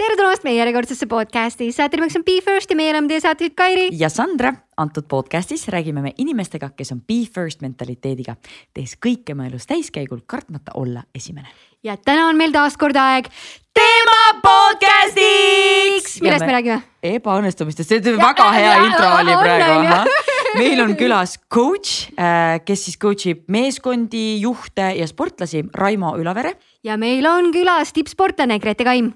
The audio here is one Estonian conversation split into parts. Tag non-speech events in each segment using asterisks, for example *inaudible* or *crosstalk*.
tere tulemast meie järjekordsesse podcasti, saate nimeks on Be First ja meie oleme teie saatejuht Kairi. ja Sandra, antud podcastis räägime me inimestega, kes on Be First mentaliteediga, tehes kõike oma elus täiskäigul, kartmata olla esimene. ja täna on meil taas kord aeg teema podcastiks. millest me, me räägime? ebaõnnestumistest, see on väga hea intro oli praegu. *laughs* meil on külas coach, äh, kes siis coach ib meeskondi, juhte ja sportlasi, Raimo Ülavere. ja meil on külas tippsportlane Grete Kaim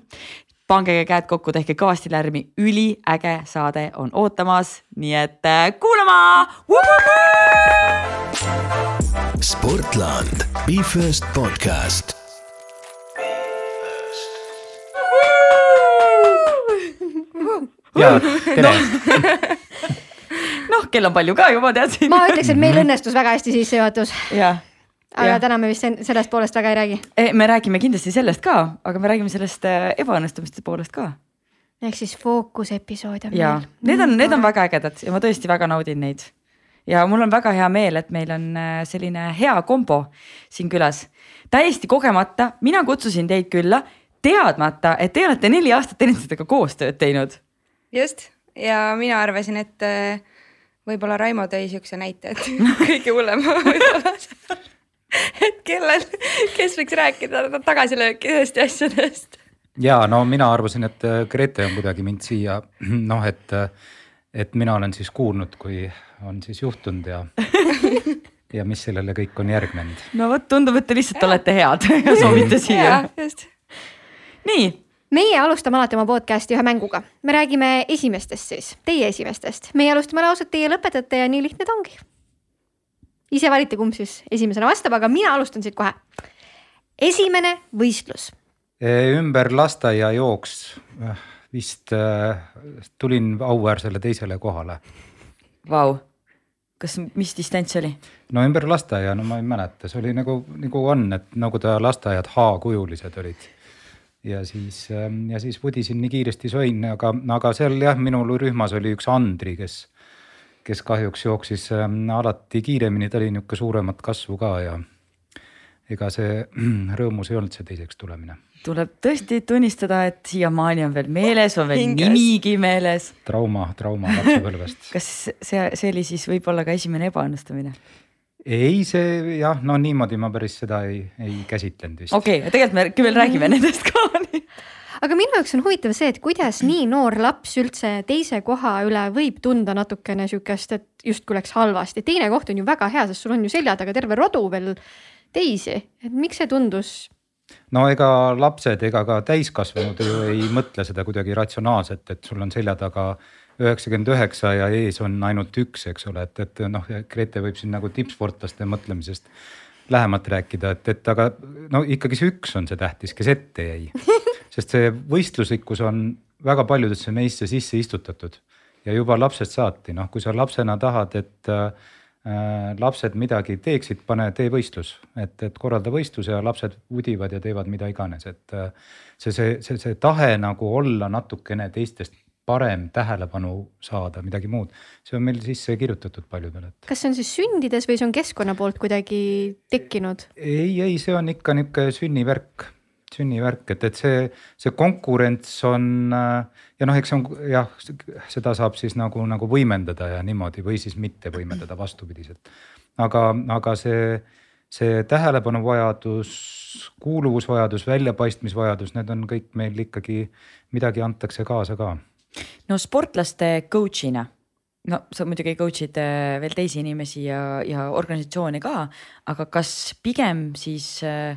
pange käed kokku, tehke kõvasti lärmi, üliäge saade on ootamas, nii et äh, kuulama. sportland, Be First podcast. ja tere *laughs* noh, kell on palju ka juba tead. ma ütleks, et meil õnnestus väga hästi sissejuhatus. jah aga ja. täna me vist sellest poolest väga ei räägi. E, me räägime kindlasti sellest ka, aga me räägime sellest äh, ebaõnnestumiste poolest ka. ehk siis fookusepisood on ja, meil. Need on, need on väga ägedad ja ma tõesti väga naudin neid. ja mul on väga hea meel, et meil on äh, selline hea kombo siin külas. täiesti kogemata, mina kutsusin teid külla, teadmata, et te olete neli aastat teineteisega koostööd teinud. just ja mina arvasin, et äh, võib-olla Raimo tõi siukse näite, et *laughs* kõige hullem *laughs* võib-olla *laughs* et kellel, kes võiks rääkida tagasilöökidest ja asjadest. ja no mina arvasin, et äh, Grete on kuidagi mind siia *clears throat* noh, et, äh, et mina olen siis kuulnud, kui on siis juhtunud ja *laughs* ja mis sellele kõik on järgnenud. no vot, tundub, et te lihtsalt ja. olete head *laughs* ja soovite siia. nii meie alustame alati oma podcast'i ühe mänguga, me räägime esimestest siis, teie esimestest, meie alustame lauset, teie lõpetate ja nii lihtne ta ongi ise valite, kumb siis esimesena vastab, aga mina alustan siit kohe. esimene võistlus. ümber lasteaiajooks äh, vist äh, tulin auväärsele teisele kohale. Vau, kas, mis distants oli? no ümber lasteaia, no ma ei mäleta, see oli nagu, nagu on, et nagu ta lasteaiad H-kujulised olid ja siis, ja siis vudisin nii kiiresti sõin, aga, aga seal jah, minul rühmas oli üks Andri, kes kes kahjuks jooksis ähm, alati kiiremini, ta oli nihuke suuremat kasvu ka ja ega see *clears throat* rõõmus ei olnud see teiseks tulemine. tuleb tõesti tunnistada, et siiamaani on veel meeles, on veel Hinges. nimigi meeles. trauma, trauma lapsepõlvest *laughs* kas see, see oli siis võib-olla ka esimene ebaõnnestumine? ei, see jah, no niimoodi ma päris seda ei, ei käsitlenud vist. okei okay,, tegelikult me küll räägime *laughs* nendest ka aga minu jaoks on huvitav see, et kuidas nii noor laps üldse teise koha üle võib tunda natukene sihukest, et justkui läks halvasti, teine koht on ju väga hea, sest sul on ju selja taga terve rodu veel teisi, et miks see tundus? no ega lapsed ega ka täiskasvanud ju ei mõtle seda kuidagi ratsionaalselt, et sul on selja taga üheksakümmend üheksa ja ees on ainult üks, eks ole, et, et noh, Grete võib siin nagu tippsportlaste mõtlemisest lähemalt rääkida, et, et aga no ikkagi see üks on see tähtis, kes ette jäi *laughs* sest see võistluslikkus on väga paljudesse meisse sisse istutatud ja juba lapsest saati, noh, kui sa lapsena tahad, et äh, lapsed midagi teeksid, pane, tee võistlus, et, et korralda võistlus ja lapsed udivad ja teevad mida iganes, et äh, see, see, see, see tahe nagu olla natukene teistest parem tähelepanu saada, midagi muud, see on meil sisse kirjutatud paljudele, et. kas see on siis sündides või see on keskkonna poolt kuidagi tekkinud? ei, ei, see on ikka niisugune sünnivärk sünnivärk, et, et see, see konkurents on ja noh, eks see on jah, seda saab siis nagu, nagu võimendada ja niimoodi või siis mitte võimendada vastupidiselt. aga, aga see, see tähelepanuvajadus, kuuluvusvajadus, väljapaistmisvajadus, need on kõik meil ikkagi, midagi antakse kaasa ka. no sportlaste coach'ina no sa muidugi coach'id äh, veel teisi inimesi ja, ja organisatsioone ka, aga kas pigem siis äh,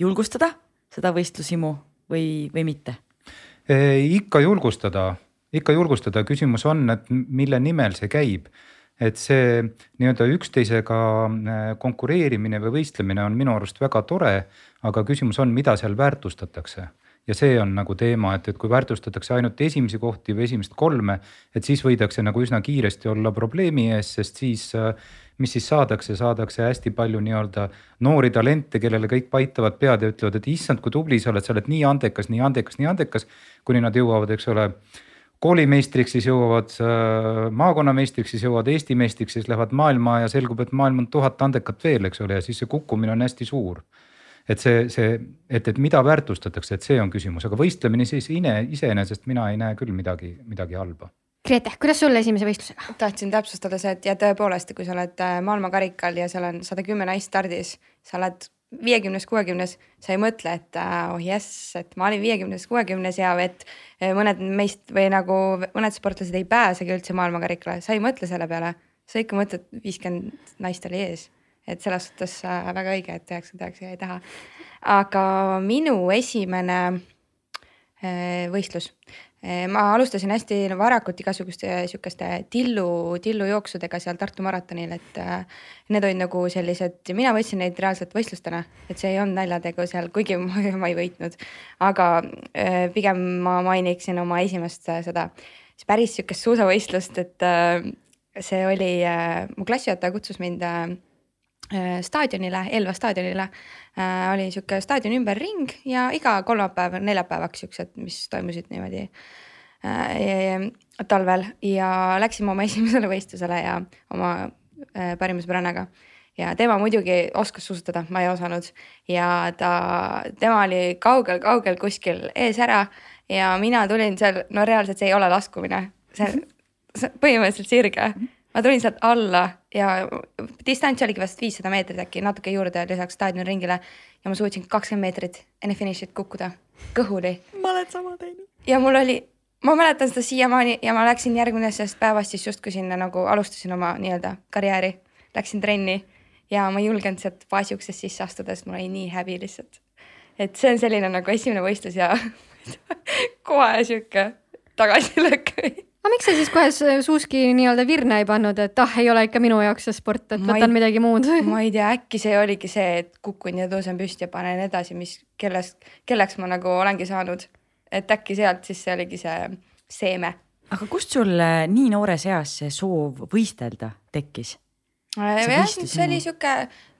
julgustada seda võistlushimu või, või mitte? ikka julgustada, ikka julgustada, küsimus on, et mille nimel see käib. et see nii-öelda üksteisega äh, konkureerimine või võistlemine on minu arust väga tore, aga küsimus on, mida seal väärtustatakse ja see on nagu teema, et, et kui väärtustatakse ainult esimesi kohti või esimest kolme, et siis võidakse nagu üsna kiiresti olla probleemi ees, sest siis äh, mis siis saadakse, saadakse hästi palju nii-öelda noori talente, kellele kõik paitavad pead ja ütlevad, et issand, kui tubli sa oled, sa oled nii andekas, nii andekas, nii andekas. kuni nad jõuavad, eks ole, koolimeistriks, siis jõuavad äh, maakonnameistriks, siis jõuavad Eesti meistriks, siis lähevad maailma ja selgub, et maailm on tuhat andekat veel, eks ole, ja siis see kukkumine on hästi suur et see, see, et, et mida väärtustatakse, et see on küsimus, aga võistlemine siis ine, iseenesest mina ei näe küll midagi, midagi halba. Grete, kuidas sul esimese võistlusega? tahtsin täpsustada see, et ja tõepoolest, kui sa oled äh, maailmakarikal ja seal on sada kümme naist stardis, sa oled viiekümnes, kuuekümnes, sa ei mõtle, et äh, oh jess, et ma olin viiekümnes, kuuekümnes ja et äh, mõned meist või nagu mõned sportlased ei pääsegi üldse maailmakarikale, sa ei mõtle selle peale. sa ikka mõtled, viiskümmend naist oli ees, et selles suhtes väga õige, et üheksakümmend üheksa jäi taha. aga minu esimene võistlus ma alustasin hästi varakult igasuguste sihukeste tillu, tillujooksudega seal Tartu maratonil, et äh, need olid nagu sellised, mina võtsin neid reaalselt võistlustena, et see ei olnud naljategu seal, kuigi *laughs* ma, ma ei võitnud. aga äh, pigem ma mainiksin oma esimest äh, seda päris sihukest suusavõistlust, et see oli, mu klassijuhataja kutsus mind staadionile, Elva staadionile äh, oli sihuke staadioni ümberring ja iga kolmapäev, neljapäevaks siuksed, mis toimusid niimoodi äh, talvel. Ja läksime oma *laughs* esimesele võistlusele ja oma äh, parima sõbrannaga ja tema muidugi oskas suusatada, ma ei osanud. Ja ta, tema oli kaugel-kaugel kuskil ees ära ja mina tulin seal, no reaalselt see ei ole laskumine, see, see põhimõtteliselt sirge ma tulin sealt alla ja distants oligi vast viissada meetrit äkki, natuke juurde lisaks staadioni ringile ja ma suutsin kakskümmend meetrit enne finišit kukkuda kõhuli. ma olen sama teinud. ja mul oli, ma mäletan seda siiamaani ja ma läksin järgmisest päevast siis justkui sinna nagu alustasin oma nii-öelda karjääri, läksin trenni ja ma ei julgenud sealt baasi uksest sisse astuda, sest mul oli nii häbi lihtsalt. et see on selline nagu esimene võistlus ja *laughs* kohe sihuke tagasilöök aga miks sa siis kohe Suuski nii-öelda virna ei pannud, et ah, ei ole ikka minu jaoks see sport, et ma võtan ei, midagi muud *laughs* ma ei tea, äkki see oligi see, et kukun ja tõusen püsti ja panen edasi, mis, kellest, kelleks ma nagu olengi saanud. et äkki sealt siis see oligi see seeme. aga kust sul nii noores eas see soov võistelda tekkis? Äh, jah, see oli sihuke,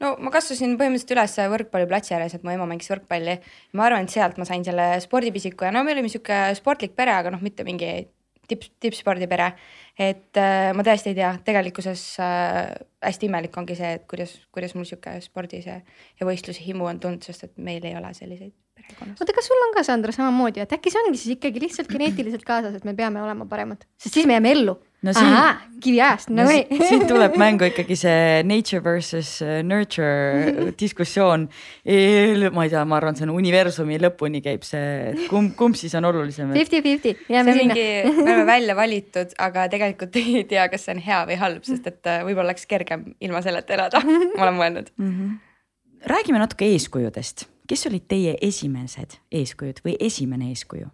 no ma kasvasin põhimõtteliselt üles võrkpalliplatsi ääres, et mu ema mängis võrkpalli. ma arvan, et sealt ma sain selle spordipisiku ja no me olime sihuke sportlik pere, aga noh, mitte mingi tipp, tippspordipere. Et äh, ma tõesti ei tea, tegelikkuses äh, hästi imelik ongi see, et kuidas, kuidas mul sihuke spordi see ja võistluse himu on tulnud, sest et meil ei ole selliseid perekonnas. oota, kas sul on ka, Sandra, samamoodi, et äkki see ongi siis ikkagi lihtsalt geneetiliselt kaasas, et me peame olema paremad, sest siis me jääme ellu no siin, kiviajast, no nii no,. siit tuleb *laughs* mängu ikkagi see nature versus uh, nurture *laughs* diskussioon. ma ei tea, ma arvan, see on universumi lõpuni käib see, kumb, kumb siis on olulisem? Fifty-fifty, jääme sinna. me oleme välja valitud, aga tegelikult ei tea, kas see on hea või halb, sest et äh, võib-olla oleks kergem ilma selleta elada, *laughs* ma olen mõelnud mm. -hmm. räägime natuke eeskujudest, kes olid teie esimesed eeskujud või esimene eeskuju?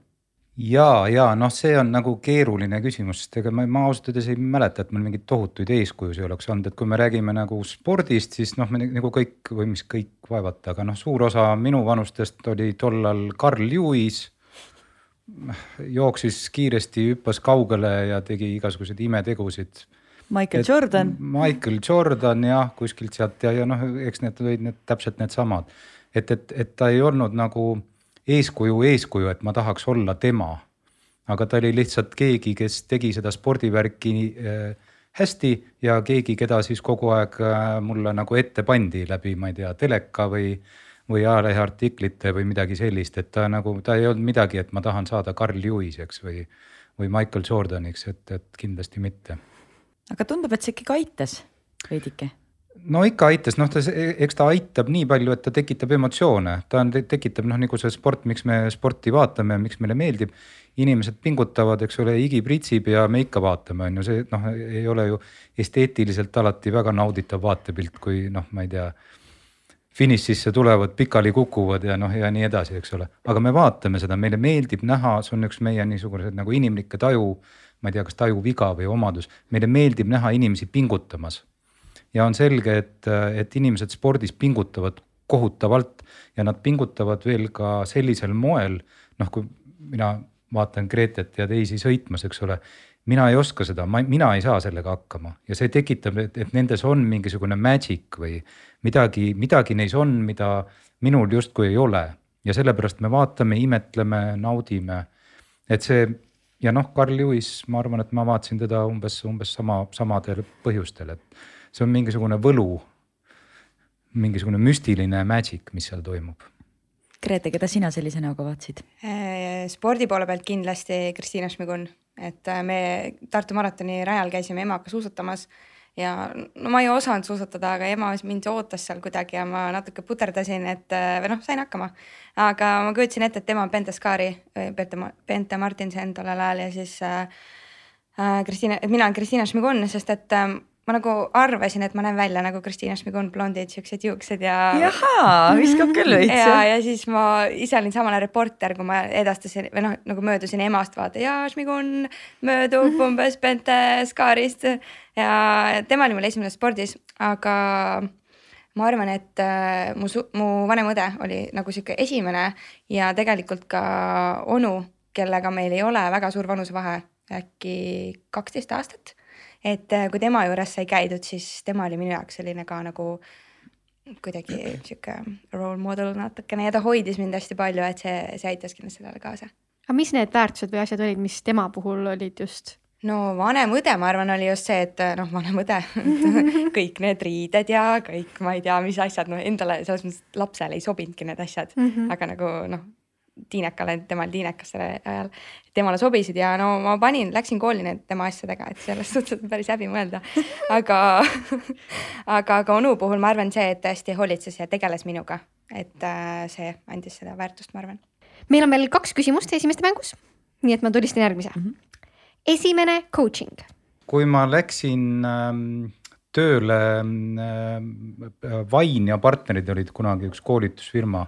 ja, ja noh, see on nagu keeruline küsimus, sest ega ma, ma ausalt öeldes ei mäleta, et mul mingeid tohutuid eeskujusid oleks olnud, et kui me räägime nagu spordist, siis noh, me nagu kõik või mis kõik vaevalt, aga noh, suur osa minu vanustest oli tollal Carl Lewis. Jooksis kiiresti, hüppas kaugele ja tegi igasuguseid imetegusid. Michael et, Jordan. Michael Jordan jah, kuskilt sealt ja, ja noh, eks need olid need täpselt needsamad, et, et, et ta ei olnud nagu eeskuju, eeskuju, et ma tahaks olla tema. aga ta oli lihtsalt keegi, kes tegi seda spordivärki äh, hästi ja keegi, keda siis kogu aeg äh, mulle nagu ette pandi läbi, ma ei tea, teleka või, või ajaleheartiklite või midagi sellist, et ta nagu, ta ei olnud midagi, et ma tahan saada Carl Lewiseks või, või Michael Jordaniks, et, et kindlasti mitte. aga tundub, et see ikkagi aitas veidike no ikka aitas, noh, ta, eks ta aitab nii palju, et ta tekitab emotsioone, ta on, tekitab noh, nagu see sport, miks me sporti vaatame, miks meile meeldib. inimesed pingutavad, eks ole, higi pritsib ja me ikka vaatame, on ju, see noh, ei ole ju esteetiliselt alati väga nauditav vaatepilt, kui noh, ma ei tea. Finišisse tulevad, pikali kukuvad ja noh, ja nii edasi, eks ole, aga me vaatame seda, meile meeldib näha, see on üks meie niisugused nagu inimlikke taju. ma ei tea, kas tajuviga või omadus, meile meeldib näha inimesi pingutamas ja on selge, et, et inimesed spordis pingutavad kohutavalt ja nad pingutavad veel ka sellisel moel, noh, kui mina vaatan Gretet ja teisi sõitmas, eks ole. Mina ei oska seda, ma, mina ei saa sellega hakkama ja see tekitab, et, et nendes on mingisugune magic või midagi, midagi neis on, mida minul justkui ei ole ja sellepärast me vaatame, imetleme, naudime. et see ja noh, Carl Lewis, ma arvan, et ma vaatasin teda umbes, umbes sama, samadel põhjustel, et see on mingisugune võlu. mingisugune müstiline magic, mis seal toimub. Grete, keda sina sellise näoga vaatasid? Äh, spordi poole pealt kindlasti Kristiina Šmigun, et äh, me Tartu maratoni rajal käisime emaga suusatamas ja no ma ei osanud suusatada, aga ema mind ootas seal kuidagi ja ma natuke puterdasin, et või noh, sain hakkama. aga ma kujutasin ette, et tema on Bente Skari, Bente, Bente Martinsen tollel ajal ja siis Kristiina äh,, mina olen Kristiina Šmigun, sest et äh, ma nagu arvasin, et ma näen välja nagu Kristiina Šmigun, blondid, siuksed juuksed ja. jahaa, viskab küll veits. ja, ja siis ma ise olin ajal reporter, kui ma edastasin või noh, nagu möödusin emast, vaata ja Šmigun möödub mhm. umbes Bente Scarist ja tema oli mul esimene spordis, aga ma arvan, et äh, mu, mu vanem õde oli nagu sihuke esimene ja tegelikult ka onu, kellega meil ei ole väga suur vanusevahe, äkki kaksteist aastat et äh, kui tema juures sai käidud, siis tema oli minu jaoks selline ka nagu kuidagi sihuke role model natukene ja ta hoidis mind hästi palju, et see, see aitas kindlasti sellele kaasa. aga mis need väärtused või asjad olid, mis tema puhul olid just? no vanem õde, ma arvan, oli just see, et noh, vanem õde *laughs* kõik need riided ja kõik, ma ei tea, mis asjad, no endale selles mõttes lapsele ei sobinudki need asjad mm, -hmm. aga nagu noh, tiinekale, temal tiinekas sellel ajal, temale sobisid ja no ma panin, läksin kooli need tema asjadega, et selles suhtes on päris häbi mõelda. aga aga, aga onu puhul ma arvan, see, et hästi hoolitses ja tegeles minuga, et äh, see andis seda väärtust, ma arvan. meil on veel kaks küsimust esimeste mängus, nii et ma tulistan järgmise mm. -hmm. esimene coaching. kui ma läksin ähm, tööle äh,, Vain ja partnerid olid kunagi üks koolitusfirma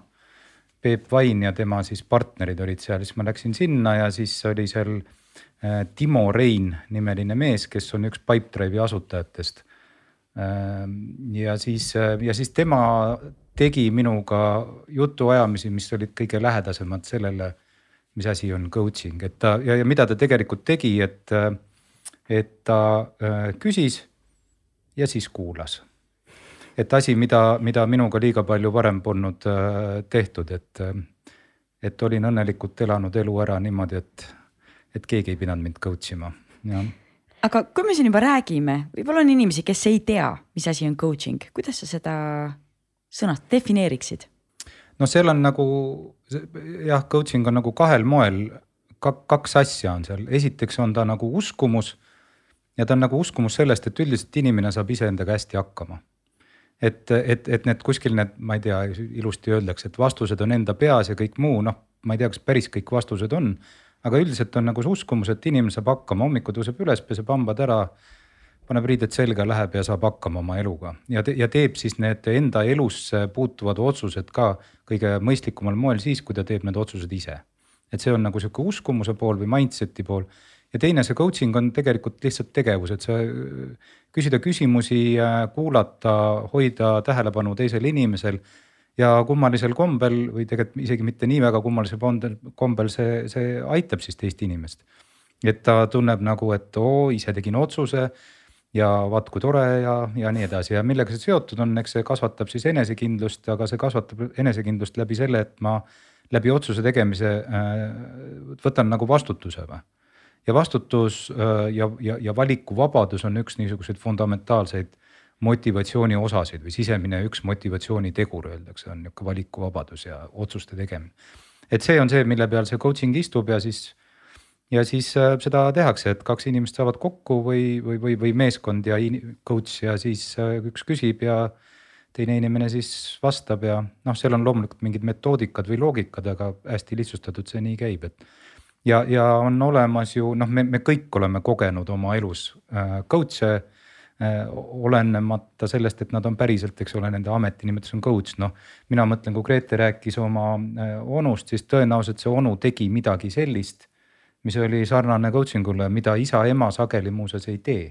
Peep Vain ja tema siis partnerid olid seal, siis ma läksin sinna ja siis oli seal äh, Timo Rein nimeline mees, kes on üks Pipedrive'i asutajatest. Ähm, ja siis, äh, ja siis tema tegi minuga jutuajamisi, mis olid kõige lähedasemad sellele, mis asi on coaching, et ta ja, ja mida ta tegelikult tegi, et, äh, et ta küsis ja siis kuulas et asi, mida, mida minuga liiga palju varem polnud äh, tehtud, et, äh, et olin õnnelikult elanud elu ära niimoodi, et, et keegi ei pidanud mind coach ima, jah. Aga kui me siin juba räägime, võib-olla on inimesi, kes ei tea, mis asi on coaching, kuidas sa seda sõnast defineeriksid? no seal on nagu jah, coaching on nagu kahel moel, kaks asja on seal, esiteks on ta nagu uskumus ja ta on nagu uskumus sellest, et üldiselt inimene saab iseendaga hästi hakkama et, et, et need kuskil need, ma ei tea, ilusti öeldakse, et vastused on enda peas ja kõik muu, noh, ma ei tea, kas päris kõik vastused on. aga üldiselt on nagu see uskumus, et inimene saab hakkama, hommikul tõuseb üles, peseb hambad ära, paneb riided selga, läheb ja saab hakkama oma eluga ja te,, ja teeb siis need enda elusse puutuvad otsused ka kõige mõistlikumal moel siis, kui ta teeb need otsused ise. et see on nagu sihuke uskumuse pool või mindset'i pool ja teine, see coaching on tegelikult lihtsalt tegevus, et sa küsida küsimusi, kuulata, hoida tähelepanu teisel inimesel. ja kummalisel kombel või tegelikult isegi mitte nii väga kummalisel kombel see, see aitab siis teist inimest. et ta tunneb nagu, et oo, ise tegin otsuse ja vaat kui tore ja, ja nii edasi ja millega see seotud on, eks see kasvatab siis enesekindlust, aga see kasvatab enesekindlust läbi selle, et ma läbi otsuse tegemise äh, võtan nagu vastutuse või ja vastutus äh, ja, ja, ja valikuvabadus on üks niisuguseid fundamentaalseid motivatsiooni osasid või sisemine üks motivatsioonitegur öeldakse, on nihuke valikuvabadus ja otsuste tegemine. et see on see, mille peal see coaching istub ja siis, ja siis äh, seda tehakse, et kaks inimest saavad kokku või, või, või, või meeskond ja coach ja siis äh, üks küsib ja teine inimene siis vastab ja noh, seal on loomulikult mingid metoodikad või loogikad, aga hästi lihtsustatud see nii käib, et ja, ja on olemas ju noh, me, me kõik oleme kogenud oma elus äh, coach'e äh,. olenemata sellest, et nad on päriselt, eks ole, nende ametinimetus on coach, noh. mina mõtlen, kui Grete rääkis oma äh, onust, siis tõenäoliselt see onu tegi midagi sellist, mis oli sarnane coaching ule, mida isa-ema sageli muuseas ei tee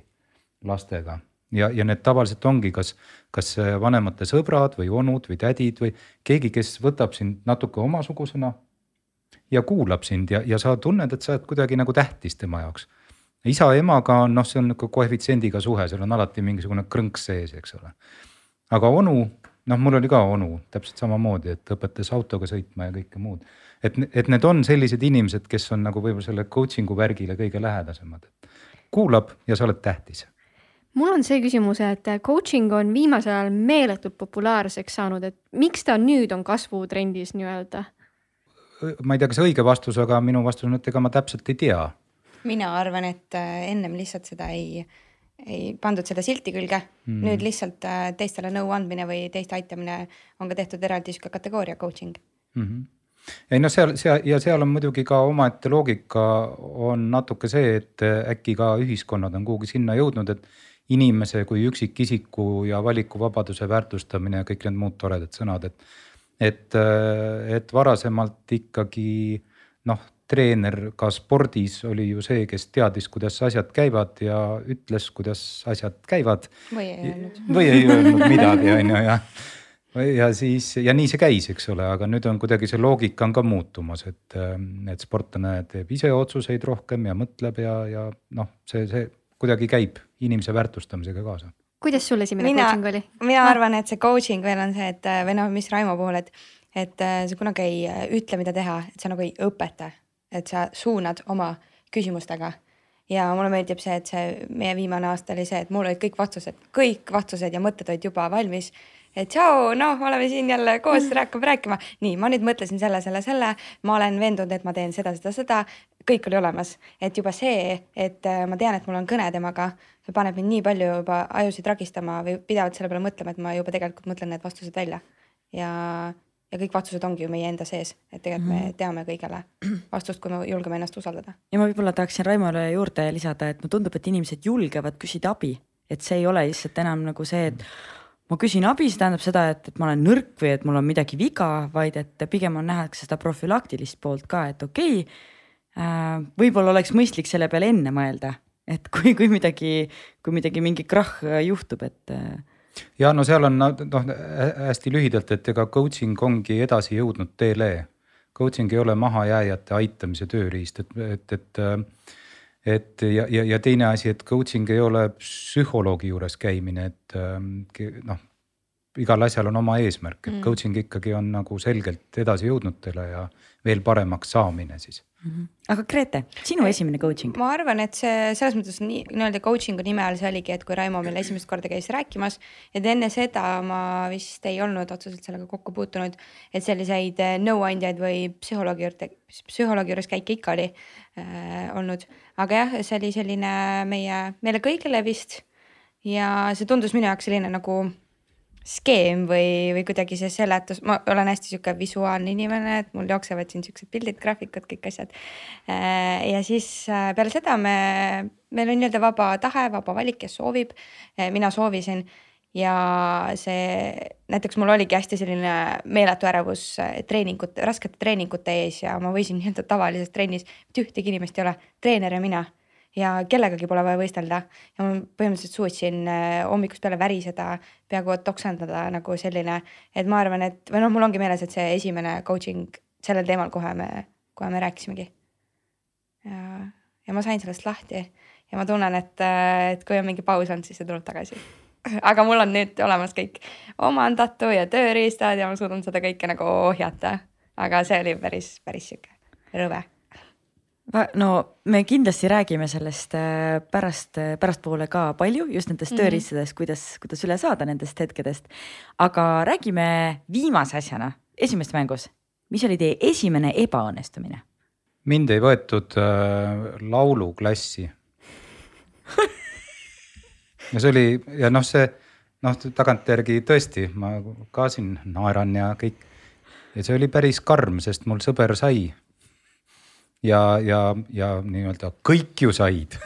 lastega ja, ja need tavaliselt ongi kas, kas vanemate sõbrad või onud või tädid või keegi, kes võtab sind natuke omasugusena ja kuulab sind ja, ja sa tunned, et sa oled kuidagi nagu tähtis tema jaoks. isa-emaga on noh, see on nihuke koefitsiendiga suhe, seal on alati mingisugune krõnks sees, eks ole. aga onu, noh, mul oli ka onu täpselt samamoodi, et õpetas autoga sõitma ja kõike muud. et, et need on sellised inimesed, kes on nagu võib-olla selle coaching'u värgile kõige lähedasemad. kuulab ja sa oled tähtis mul on see küsimus, et coaching on viimasel ajal meeletult populaarseks saanud, et miks ta nüüd on kasvutrendis nii-öelda? Ma ei tea, kas õige vastus, aga minu vastus on, et ega ma täpselt ei tea. mina arvan, et äh, ennem lihtsalt seda ei, ei pandud seda silti külge mm., nüüd lihtsalt äh, teistele nõu andmine või teiste aitamine on ka tehtud eraldi sihuke kategooria coaching mm. -hmm ei noh, seal, seal ja seal on muidugi ka omaette loogika on natuke see, et äkki ka ühiskonnad on kuhugi sinna jõudnud, et inimese kui üksikisiku ja valikuvabaduse väärtustamine ja kõik need muud toredad sõnad, et. Et, et varasemalt ikkagi noh, treener ka spordis oli ju see, kes teadis, kuidas asjad käivad ja ütles, kuidas asjad käivad. või ei öelnud. või ei öelnud midagi, on ju, ja ja siis ja nii see käis, eks ole, aga nüüd on kuidagi see loogika on ka muutumas, et, et sportlane teeb ise otsuseid rohkem ja mõtleb ja, ja noh, see, see kuidagi käib inimese väärtustamisega kaasa. Kuidas sul esimene mina, coaching oli? mina arvan, et see coaching veel on see, et või noh, mis Raimo puhul, et, et äh, sa kunagi ei äh, ütle, mida teha, et sa nagu ei õpeta, et sa suunad oma küsimustega. Ja mulle meeldib see, et see meie viimane aasta oli see, et mul olid kõik vastused, kõik vastused ja mõtted olid juba valmis. Et tšau, noh, oleme siin jälle koos, *laughs* hakkame rääkima. nii, ma nüüd mõtlesin selle, selle, selle, ma olen veendunud, et ma teen seda, seda, seda, kõik oli olemas, et juba see, et äh, ma tean, et mul on kõne temaga, see paneb mind nii palju juba ajusid ragistama või pidevalt selle peale mõtlema, et ma juba tegelikult mõtlen need vastused välja. ja, ja kõik vastused ongi ju meie enda sees, et tegelikult mm -hmm. me mhm. teame kõigele vastust, kui me julgeme ennast usaldada. ja ma võib-olla tahaksin Raimole juurde lisada, et mulle tundub, et inimesed julgevad küsida abi, et see ei ole lihtsalt enam nagu see, et ma küsin abi, see tähendab seda, et, et ma olen nõrk või et mul on midagi viga, vaid et pigem on nähakse seda profülaktilist poolt ka, et okei okay, äh,. võib-olla oleks mõistlik selle peale enne mõelda, et kui, kui midagi, kui midagi mingi krahh juhtub, et äh, ja no seal on noh hästi lühidalt, et ega coaching ongi edasi jõudnud teele. Coaching ei ole mahajääjate aitamise tööriist, et, et, et et ja, ja, ja teine asi, et coaching ei ole psühholoogi juures käimine, et ähm, noh, igal asjal on oma eesmärk, et mm. coaching ikkagi on nagu selgelt edasi jõudnutele ja veel paremaks saamine siis mm. -hmm. aga Grete, sinu esimene coaching? ma arvan, et see selles mõttes nii nii-öelda coaching'u nime all see oligi, et kui Raimo meil esimest korda käis rääkimas, et enne seda ma vist ei olnud otseselt sellega kokku puutunud, et selliseid äh, nõuandjaid või psühholoogi juurde, psühholoogi juures käike ikka oli äh, olnud aga jah, see oli selline meie, meile kõigile vist. ja see tundus minu jaoks selline nagu skeem või, või kuidagi see seletus, ma olen hästi sihuke visuaalne inimene, et mul jooksevad siin siuksed pildid, graafikud, kõik asjad. Äh, ja siis äh, peale seda me, meil on nii-öelda vaba tahe, vaba valik, kes soovib. Äh, mina soovisin ja see näiteks mul oligi hästi selline meeletu ärevus treeningute, raskete treeningute ees ja ma võisin nii-öelda tavalises trennis, mitte ühtegi inimest ei ole, treener ja mina. Ja kellegagi pole vaja võistelda ja ma põhimõtteliselt suutsin äh, hommikust peale väriseda, peaaegu et oksendada nagu selline, et ma arvan, et või noh, mul ongi meeles, et see esimene coaching sellel teemal kohe me, kohe me rääkisimegi. ja, ja ma sain sellest lahti ja ma tunnen, et, äh, et kui on mingi paus olnud, siis see tuleb tagasi aga mul on nüüd olemas kõik omandatu ja tööriistad ja ma suudan seda kõike nagu ohjata. aga see oli päris, päris sihuke rõve no me kindlasti räägime sellest äh, pärast, äh, pärastpoole ka palju just nendest mm -hmm. tööriistadest, kuidas, kuidas üle saada nendest hetkedest. aga räägime viimase asjana, esimeses mängus, mis oli teie esimene ebaõnnestumine? mind ei võetud äh, lauluklassi *laughs* ja see oli ja noh, see noh, tagantjärgi tõesti ma ka siin naeran ja kõik. ja see oli päris karm, sest mul sõber sai. Ja, ja, ja nii-öelda kõik ju said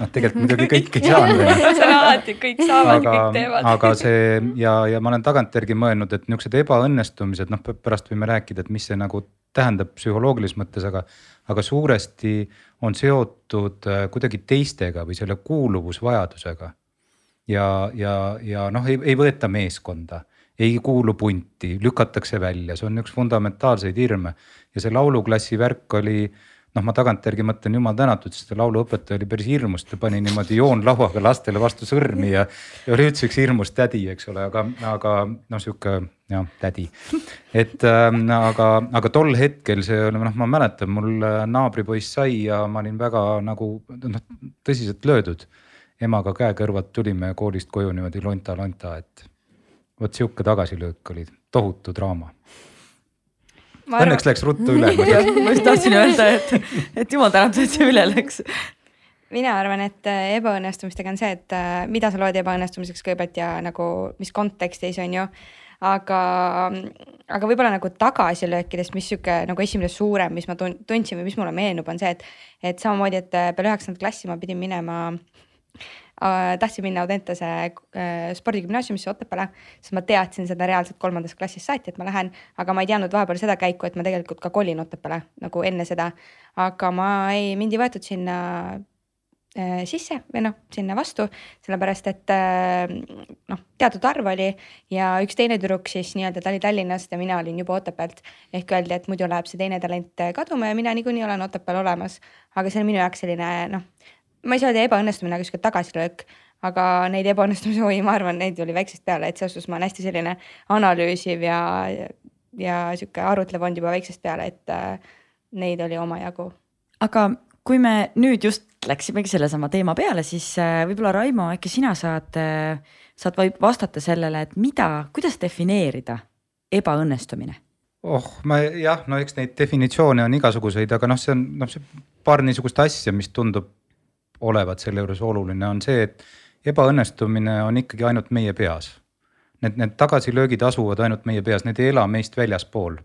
noh, tegelikult muidugi kõik ei saanud. see on alati, kõik saavad, kõik teevad. aga see ja, ja ma olen tagantjärgi mõelnud, et niisugused ebaõnnestumised, noh pärast võime rääkida, et mis see nagu tähendab psühholoogilises mõttes, aga, aga suuresti on seotud äh, kuidagi teistega või selle kuuluvusvajadusega ja, ja, ja noh, ei, ei võeta meeskonda, ei kuulu punti, lükatakse välja, see on üks fundamentaalseid hirme ja see lauluklassi värk oli noh, ma tagantjärgi mõtlen, jumal tänatud, sest lauluõpetaja oli päris hirmus, ta pani niimoodi joonlauaga lastele vastu sõrmi ja, ja oli üldse üks hirmus tädi, eks ole, aga, aga noh, sihuke jah, tädi. et äh, aga, aga tol hetkel see oli, noh, ma mäletan, mul naabripoiss sai ja ma olin väga nagu noh, tõsiselt löödud emaga käe kõrvalt tulime koolist koju niimoodi lonta-lonta, et vot sihuke tagasilöök oli, tohutu draama. Õnneks läks ruttu üle *laughs* ma just tahtsin öelda, et, et jumal tänatud, et see üle läks. mina arvan, et äh, ebaõnnestumistega on see, et äh, mida sa loed ebaõnnestumiseks kõigepealt ja nagu mis kontekstis on ju aga, aga võib-olla nagu tagasilöökidest, mis sihuke nagu esimene suurem, mis ma tundsin või mis mulle meenub, on see, et, et samamoodi, et peale üheksandat klassi ma pidin minema äh,. Tahtsin minna Audentese äh, spordigümnaasiumisse Otepääle, sest ma teadsin seda reaalselt kolmandast klassist saati, et ma lähen, aga ma ei teadnud vahepeal seda käiku, et ma tegelikult ka kolin Otepääle nagu enne seda. aga ma ei, mind ei võetud sinna Äh, sisse või noh, sinna vastu, sellepärast et äh, noh, teatud arv oli ja üks teine tüdruk siis nii-öelda ta oli Tallinnast ja mina olin juba Otepäält. ehk öeldi, et muidu läheb see teine talent kaduma ja mina niikuinii olen Otepääl olemas. aga see on minu jaoks selline noh, ma ei saa öelda ebaõnnestumine, aga sihuke tagasilöök. aga neid ebaõnnestumisi, oi, ma arvan, neid oli väiksest peale, et selles suhtes ma olen hästi selline analüüsiv ja, ja sihuke arutlev olnud juba väiksest peale, et äh, neid oli omajagu. aga kui me nüüd just läksimegi sellesama teema peale, siis äh, võib-olla Raimo, äkki sina saad, äh, saad vastata sellele, et mida, kuidas defineerida ebaõnnestumine? oh, ma jah, no eks neid definitsioone on igasuguseid, aga noh, see on noh, see paar niisugust asja, mis tundub olevat selle juures oluline, on see, et ebaõnnestumine on ikkagi ainult meie peas. Need, need tagasilöögid asuvad ainult meie peas, need ei ela meist väljaspool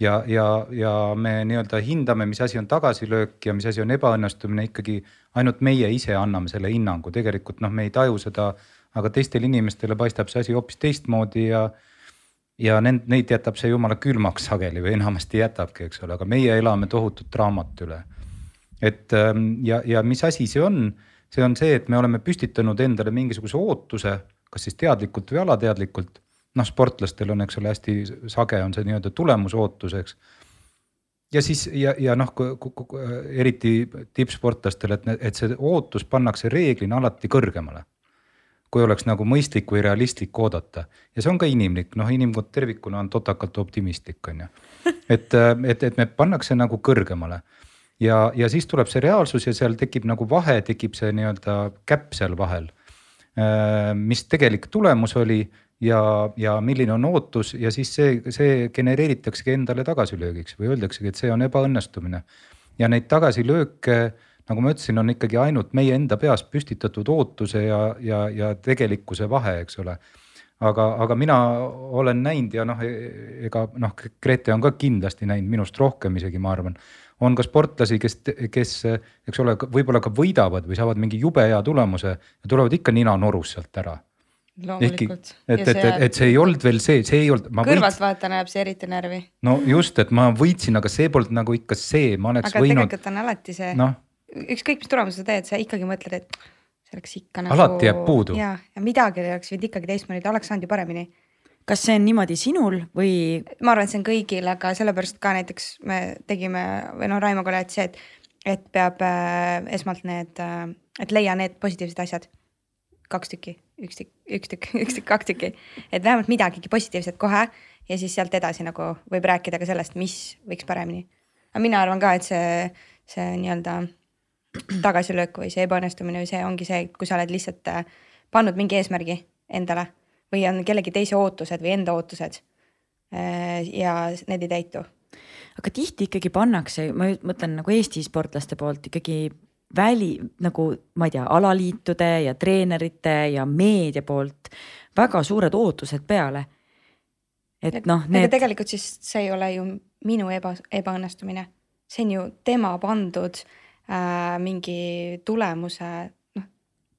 ja, ja, ja me nii-öelda hindame, mis asi on tagasilöök ja mis asi on ebaõnnestumine ikkagi ainult meie ise anname selle hinnangu, tegelikult noh, me ei taju seda, aga teistele inimestele paistab see asi hoopis teistmoodi ja ja nend-, neid jätab see jumala külmaks sageli või enamasti jätabki, eks ole, aga meie elame tohutut draamat üle. Et ähm, ja, ja mis asi see on, see on see, et me oleme püstitanud endale mingisuguse ootuse, kas siis teadlikult või alateadlikult noh, sportlastel on, eks ole, hästi sage on see nii-öelda tulemusootus, eks. ja siis ja, ja noh, eriti tippsportlastel, et, et see ootus pannakse reeglina alati kõrgemale. kui oleks nagu mõistlik või realistlik oodata ja see on ka inimlik, noh, inimkond tervikuna on totakalt optimistlik, on ju. et, et, et me pannakse nagu kõrgemale ja, ja siis tuleb see reaalsus ja seal tekib nagu vahe, tekib see nii-öelda käpp seal vahel. mis tegelik tulemus oli ja, ja milline on ootus ja siis see, see genereeritaksegi endale tagasilöögiks või öeldaksegi, et see on ebaõnnestumine. ja neid tagasilööke, nagu ma ütlesin, on ikkagi ainult meie enda peas püstitatud ootuse ja, ja, ja tegelikkuse vahe, eks ole aga, aga mina olen näinud ja noh, ega noh, Grete on ka kindlasti näinud minust rohkem isegi, ma arvan. On ka sportlasi, kes, kes, eks ole, võib-olla ka võidavad või saavad mingi jube hea tulemuse ja tulevad ikka nina norus sealt ära ehkki, et, et, et, et see ei olnud veel see, see ei olnud. kõrvaltvaatajana jääb see eriti närvi. no just, et ma võitsin, aga see polnud nagu ikka see, ma oleks aga võinud. tegelikult on alati see no., ükskõik mis tulemuse sa teed, sa ikkagi mõtled, et see oleks ikka nagu. alati jääb puudu. ja, ja midagi oleks võinud ikkagi teistmoodi, oleks saanud ju paremini. Kas see on niimoodi sinul või? ma arvan, et see on kõigil, aga sellepärast ka näiteks me tegime või noh, Raimoga oli alati see, et, et peab äh, esmalt need äh,, et leia need positiivsed asjad kaks tükki, üks tükk, üks tükk, *laughs* üks tükk, kaks tükki. et vähemalt midagigi positiivset kohe ja siis sealt edasi nagu võib rääkida ka sellest, mis võiks paremini. aga mina arvan ka, et see, see nii-öelda tagasilöök või see ebaõnnestumine või see ongi see, kui sa oled lihtsalt äh, pannud mingi eesmärgi endale või on kellegi teise ootused või enda ootused. Äh, ja need ei täitu aga tihti ikkagi pannakse, ma mõtlen nagu Eesti sportlaste poolt ikkagi väli nagu ma ei tea, alaliitude ja treenerite ja meedia poolt väga suured ootused peale. et noh, need. tegelikult siis see ei ole ju minu eba, ebaõnnestumine, see on ju tema pandud äh, mingi tulemuse, noh,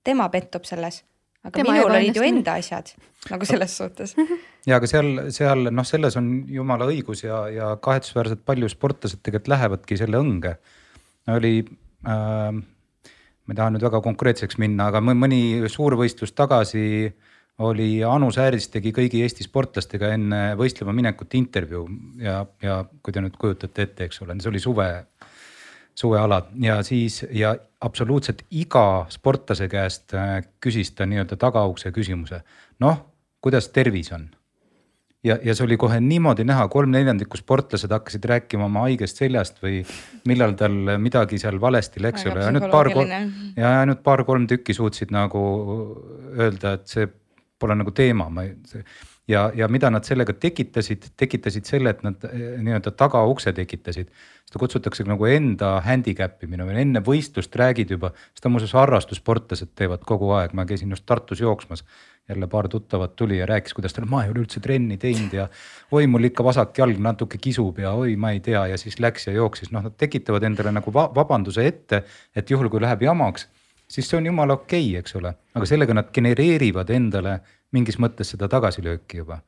tema pettub selles aga tema minul olid ju enda asjad nagu selles suhtes. *laughs* ja aga seal, seal noh, selles on jumala õigus ja, ja kahetsusväärselt palju sportlased tegelikult lähevadki selle õnge. oli äh, ma ei taha nüüd väga konkreetseks minna, aga mõni suurvõistlus tagasi oli Anu Sääris tegi kõigi Eesti sportlastega enne võistlema minekut intervjuu ja, ja kui te nüüd kujutate ette, eks ole, see oli suve, suvealad ja siis ja absoluutselt iga sportlase käest äh, küsis ta nii-öelda tagaukse küsimuse. noh, kuidas tervis on? ja, ja see oli kohe niimoodi näha, kolm neljandikku sportlased hakkasid rääkima oma haigest seljast või millal tal midagi seal valesti läks, ole, ainult paar, ja ainult paar-kolm tükki suutsid nagu öelda, et see pole nagu teema, ma ei. Ja, ja mida nad sellega tekitasid, tekitasid selle, et nad eh, nii-öelda tagaukse tekitasid. seda kutsutakse nagu enda handicap imine või enne võistlust räägid juba, seda muuseas harrastussportlased teevad kogu aeg, ma käisin just Tartus jooksmas. Jälle paar tuttavat tuli ja rääkis, kuidas tal, ma ei ole üldse trenni teinud ja oi, mul ikka vasak jalg natuke kisub ja oi, ma ei tea. Ja siis läks ja jooksis, noh, nad tekitavad endale nagu va vabanduse ette, et juhul kui läheb jamaks, siis see on jumala okei okay,, eks ole, aga sellega nad genereerivad endale mingis mõttes seda tagasilööki juba.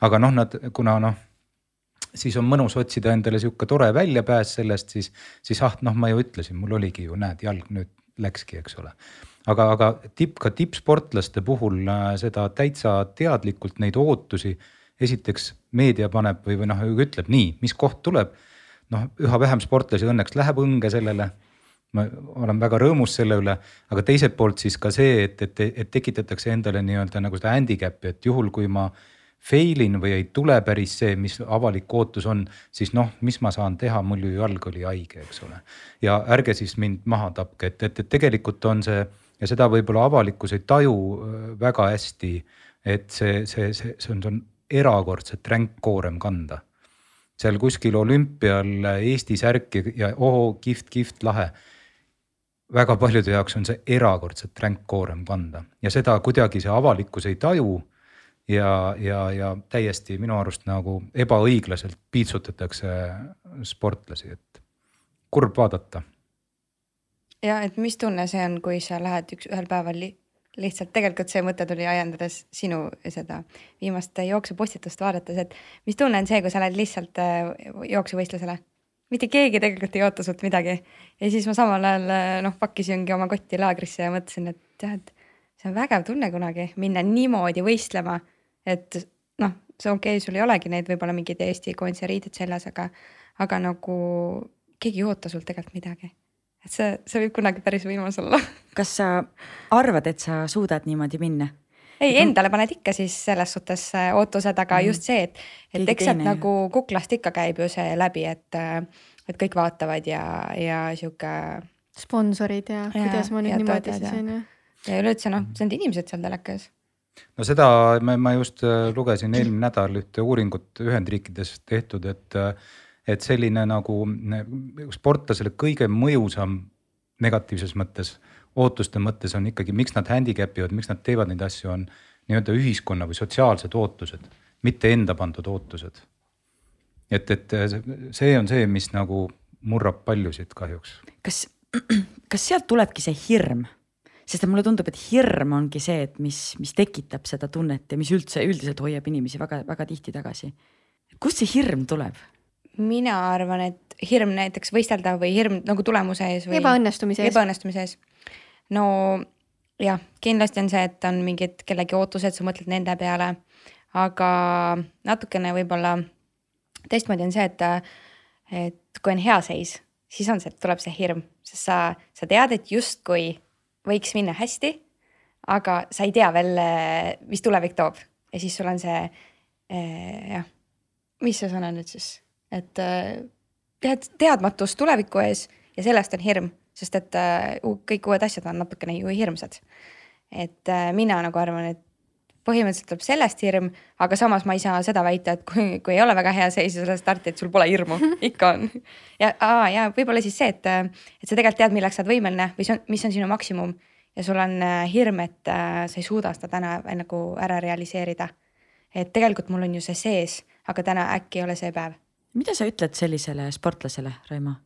aga noh, nad, kuna noh, siis on mõnus otsida endale sihuke tore väljapääs sellest, siis, siis ah, noh, ma ju ütlesin, mul oligi ju näed, jalg nüüd läkski, eks ole aga, aga tipp, ka tippsportlaste puhul äh, seda täitsa teadlikult neid ootusi. esiteks meedia paneb või, või noh, ütleb nii, mis koht tuleb. noh, üha vähem sportlasi õnneks läheb õnge sellele. Ma olen väga rõõmus selle üle, aga teiselt poolt siis ka see, et, et, et tekitatakse endale nii-öelda nagu seda handicap'i, et juhul, kui ma fail in või ei tule päris see, mis avalik ootus on, siis noh, mis ma saan teha, mul ju jalg oli haige, eks ole. ja ärge siis mind maha tapke, et, et, et tegelikult on see ja seda võib-olla avalikkus ei taju äh, väga hästi. et see, see, see, see on, see on erakordselt ränk koorem kanda. seal kuskil olümpial Eesti särki ja oo kihvt, kihvt, lahe. Väga paljude jaoks on see erakordselt ränk koorem kanda ja seda kuidagi see avalikkus ei taju ja, ja, ja täiesti minu arust nagu ebaõiglaselt piitsutatakse sportlasi, et kurb vaadata ja et mis tunne see on, kui sa lähed üks, ühel päeval li lihtsalt tegelikult see mõte tuli ajendades sinu seda viimast jooksupostitust vaadates, et mis tunne on see, kui sa lähed lihtsalt äh, jooksuvõistlusele? Mitte keegi tegelikult ei oota sult midagi ja siis ma samal ajal äh, noh, pakkisingi oma kotti laagrisse ja mõtlesin, et tead, see on vägev tunne kunagi minna niimoodi võistlema, et noh, see okei okay,, sul ei olegi neid võib-olla mingeid Eesti koondise riided seljas, aga, aga nagu keegi ei oota sult tegelikult midagi et see, see võib kunagi päris võimas olla. kas sa arvad, et sa suudad niimoodi minna? Ei, endale paned ikka siis selles suhtes äh, ootused, aga mm. just see, et, et eks sealt nagu kuklast ikka käib ju see läbi, et, äh, et kõik vaatavad ja, ja sihuke. sponsorid ja, ja kuidas ma nüüd niimoodi siis on ju. ja üleüldse noh, see on inimesed seal telekas no seda ma, ma just äh, lugesin eelmine nädal ühte uuringut Ühendriikides tehtud, et et selline nagu sportlasele kõige mõjusam negatiivses mõttes, ootuste mõttes on ikkagi, miks nad handicap ivad, miks nad teevad neid asju, on nii-öelda ühiskonna või sotsiaalsed ootused, mitte enda pandud ootused. et, et see on see, mis nagu murrab paljusid kahjuks. kas, *clears throat* kas sealt tulebki see hirm? sest et mulle tundub, et hirm ongi see, et mis, mis tekitab seda tunnet ja mis üldse üldiselt hoiab inimesi väga-väga tihti tagasi. kust see hirm tuleb? mina arvan, et hirm näiteks võistelda või hirm nagu tulemuse ees või. ebaõnnestumise ees. ebaõnnestumise ees. No jah, kindlasti on see, et on mingid kellegi ootused, sa mõtled nende peale. aga natukene võib-olla teistmoodi on see, et, et kui on hea seis, siis on see, tuleb see hirm, sest sa, sa tead, et justkui võiks minna hästi. aga sa ei tea veel, mis tulevik toob ja siis sul on see eh, jah, mis see sõna nüüd siis et tead, äh, teadmatus tuleviku ees ja sellest on hirm, sest et äh, kõik uued asjad on natukene ju hirmsad. et äh, mina nagu arvan, et põhimõtteliselt tuleb sellest hirm, aga samas ma ei saa seda väita, et kui, kui ei ole väga hea seis ja sa starti, et sul pole hirmu, *laughs* ikka on. ja, ja võib-olla siis see, et, et sa tegelikult tead, milleks sa oled võimeline või see on, mis on sinu maksimum ja sul on hirm, et äh, sa ei suuda seda täna nagu ära realiseerida. et tegelikult mul on ju see sees, aga täna äkki ei ole see päev mida sa ütled sellisele sportlasele, Raimo?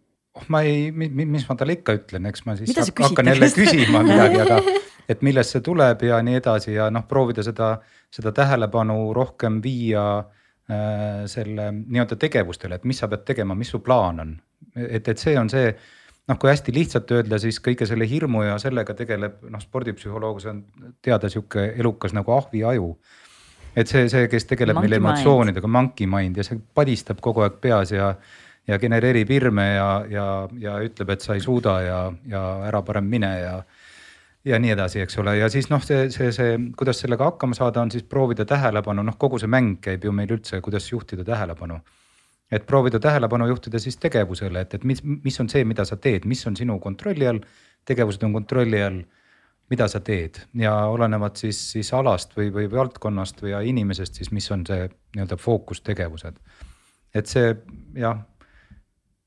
Ma ei, mis ma talle ikka ütlen, eks ma siis hakkan jälle küsima midagi, aga *laughs* et millest see tuleb ja nii edasi ja noh, proovida seda, seda tähelepanu rohkem viia äh, selle nii-öelda tegevustele, et mis sa pead tegema, mis su plaan on. et, et see on see noh, kui hästi lihtsalt öelda, siis kõige selle hirmu ja sellega tegeleb noh, spordipsühholoog, see on teada sihuke elukas nagu ahviaju. Et see, see, kes tegeleb meil emotsioonidega, monkey mind ja see padistab kogu aeg peas ja, ja genereerib hirme ja, ja, ja ütleb, et sa ei suuda ja, ja ära parem mine ja ja nii edasi, eks ole, ja siis noh, see, see, see, kuidas sellega hakkama saada, on siis proovida tähelepanu, noh, kogu see mäng käib ju meil üldse, kuidas juhtida tähelepanu. et proovida tähelepanu juhtida siis tegevusele, et, et mis, mis on see, mida sa teed, mis on sinu kontrolli all, tegevused on kontrolli all mida sa teed ja olenevalt siis, siis alast või, või valdkonnast või inimesest, siis mis on see nii-öelda fookustegevused. et see jah,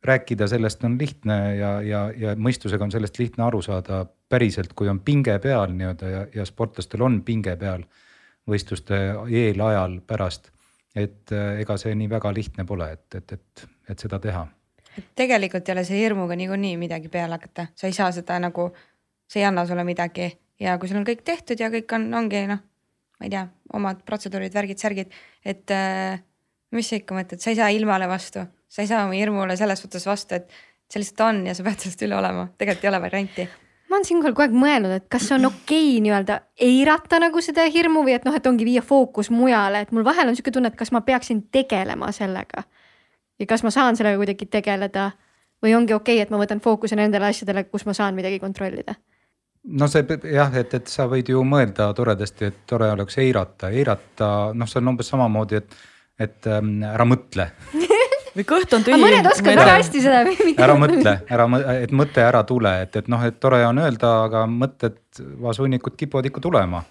rääkida sellest on lihtne ja, ja, ja mõistusega on sellest lihtne aru saada päriselt, kui on pinge peal nii-öelda ja, ja sportlastel on pinge peal võistluste eel, ajal, pärast. et äh, ega see nii väga lihtne pole, et, et, et, et seda teha. tegelikult ei ole see hirmuga niikuinii midagi peale hakata, sa ei saa seda nagu see ei anna sulle midagi ja kui sul on kõik tehtud ja kõik on, ongi noh, ma ei tea, omad protseduurid, värgid, särgid, et äh, mis sa ikka mõtled, sa ei saa ilmale vastu, sa ei saa oma hirmule selles suhtes vastu, et see lihtsalt on ja sa pead sellest üle olema, tegelikult ei ole varianti. Ma olen siinkohal kogu aeg mõelnud, et kas on okei okay, nii-öelda eirata nagu seda hirmu või et noh, et ongi viia fookus mujale, et mul vahel on sihuke tunne, et kas ma peaksin tegelema sellega. ja kas ma saan sellega kuidagi tegeleda või ongi okei okay,, et ma võtan fookuse nendele asjadele, kus ma saan midagi kontrollida. No see jah, et, et sa võid ju mõelda toredasti, et tore oleks eirata, eirata, noh, see on umbes samamoodi, et, et ähm, ära mõtle *laughs* või kõht on tühi. mõned oskavad väga hästi seda. *laughs* ära mõtle, ära, et mõte ära tule, et, et noh, et tore on öelda, aga mõtted, vasuunnikud kipuvad ikka tulema.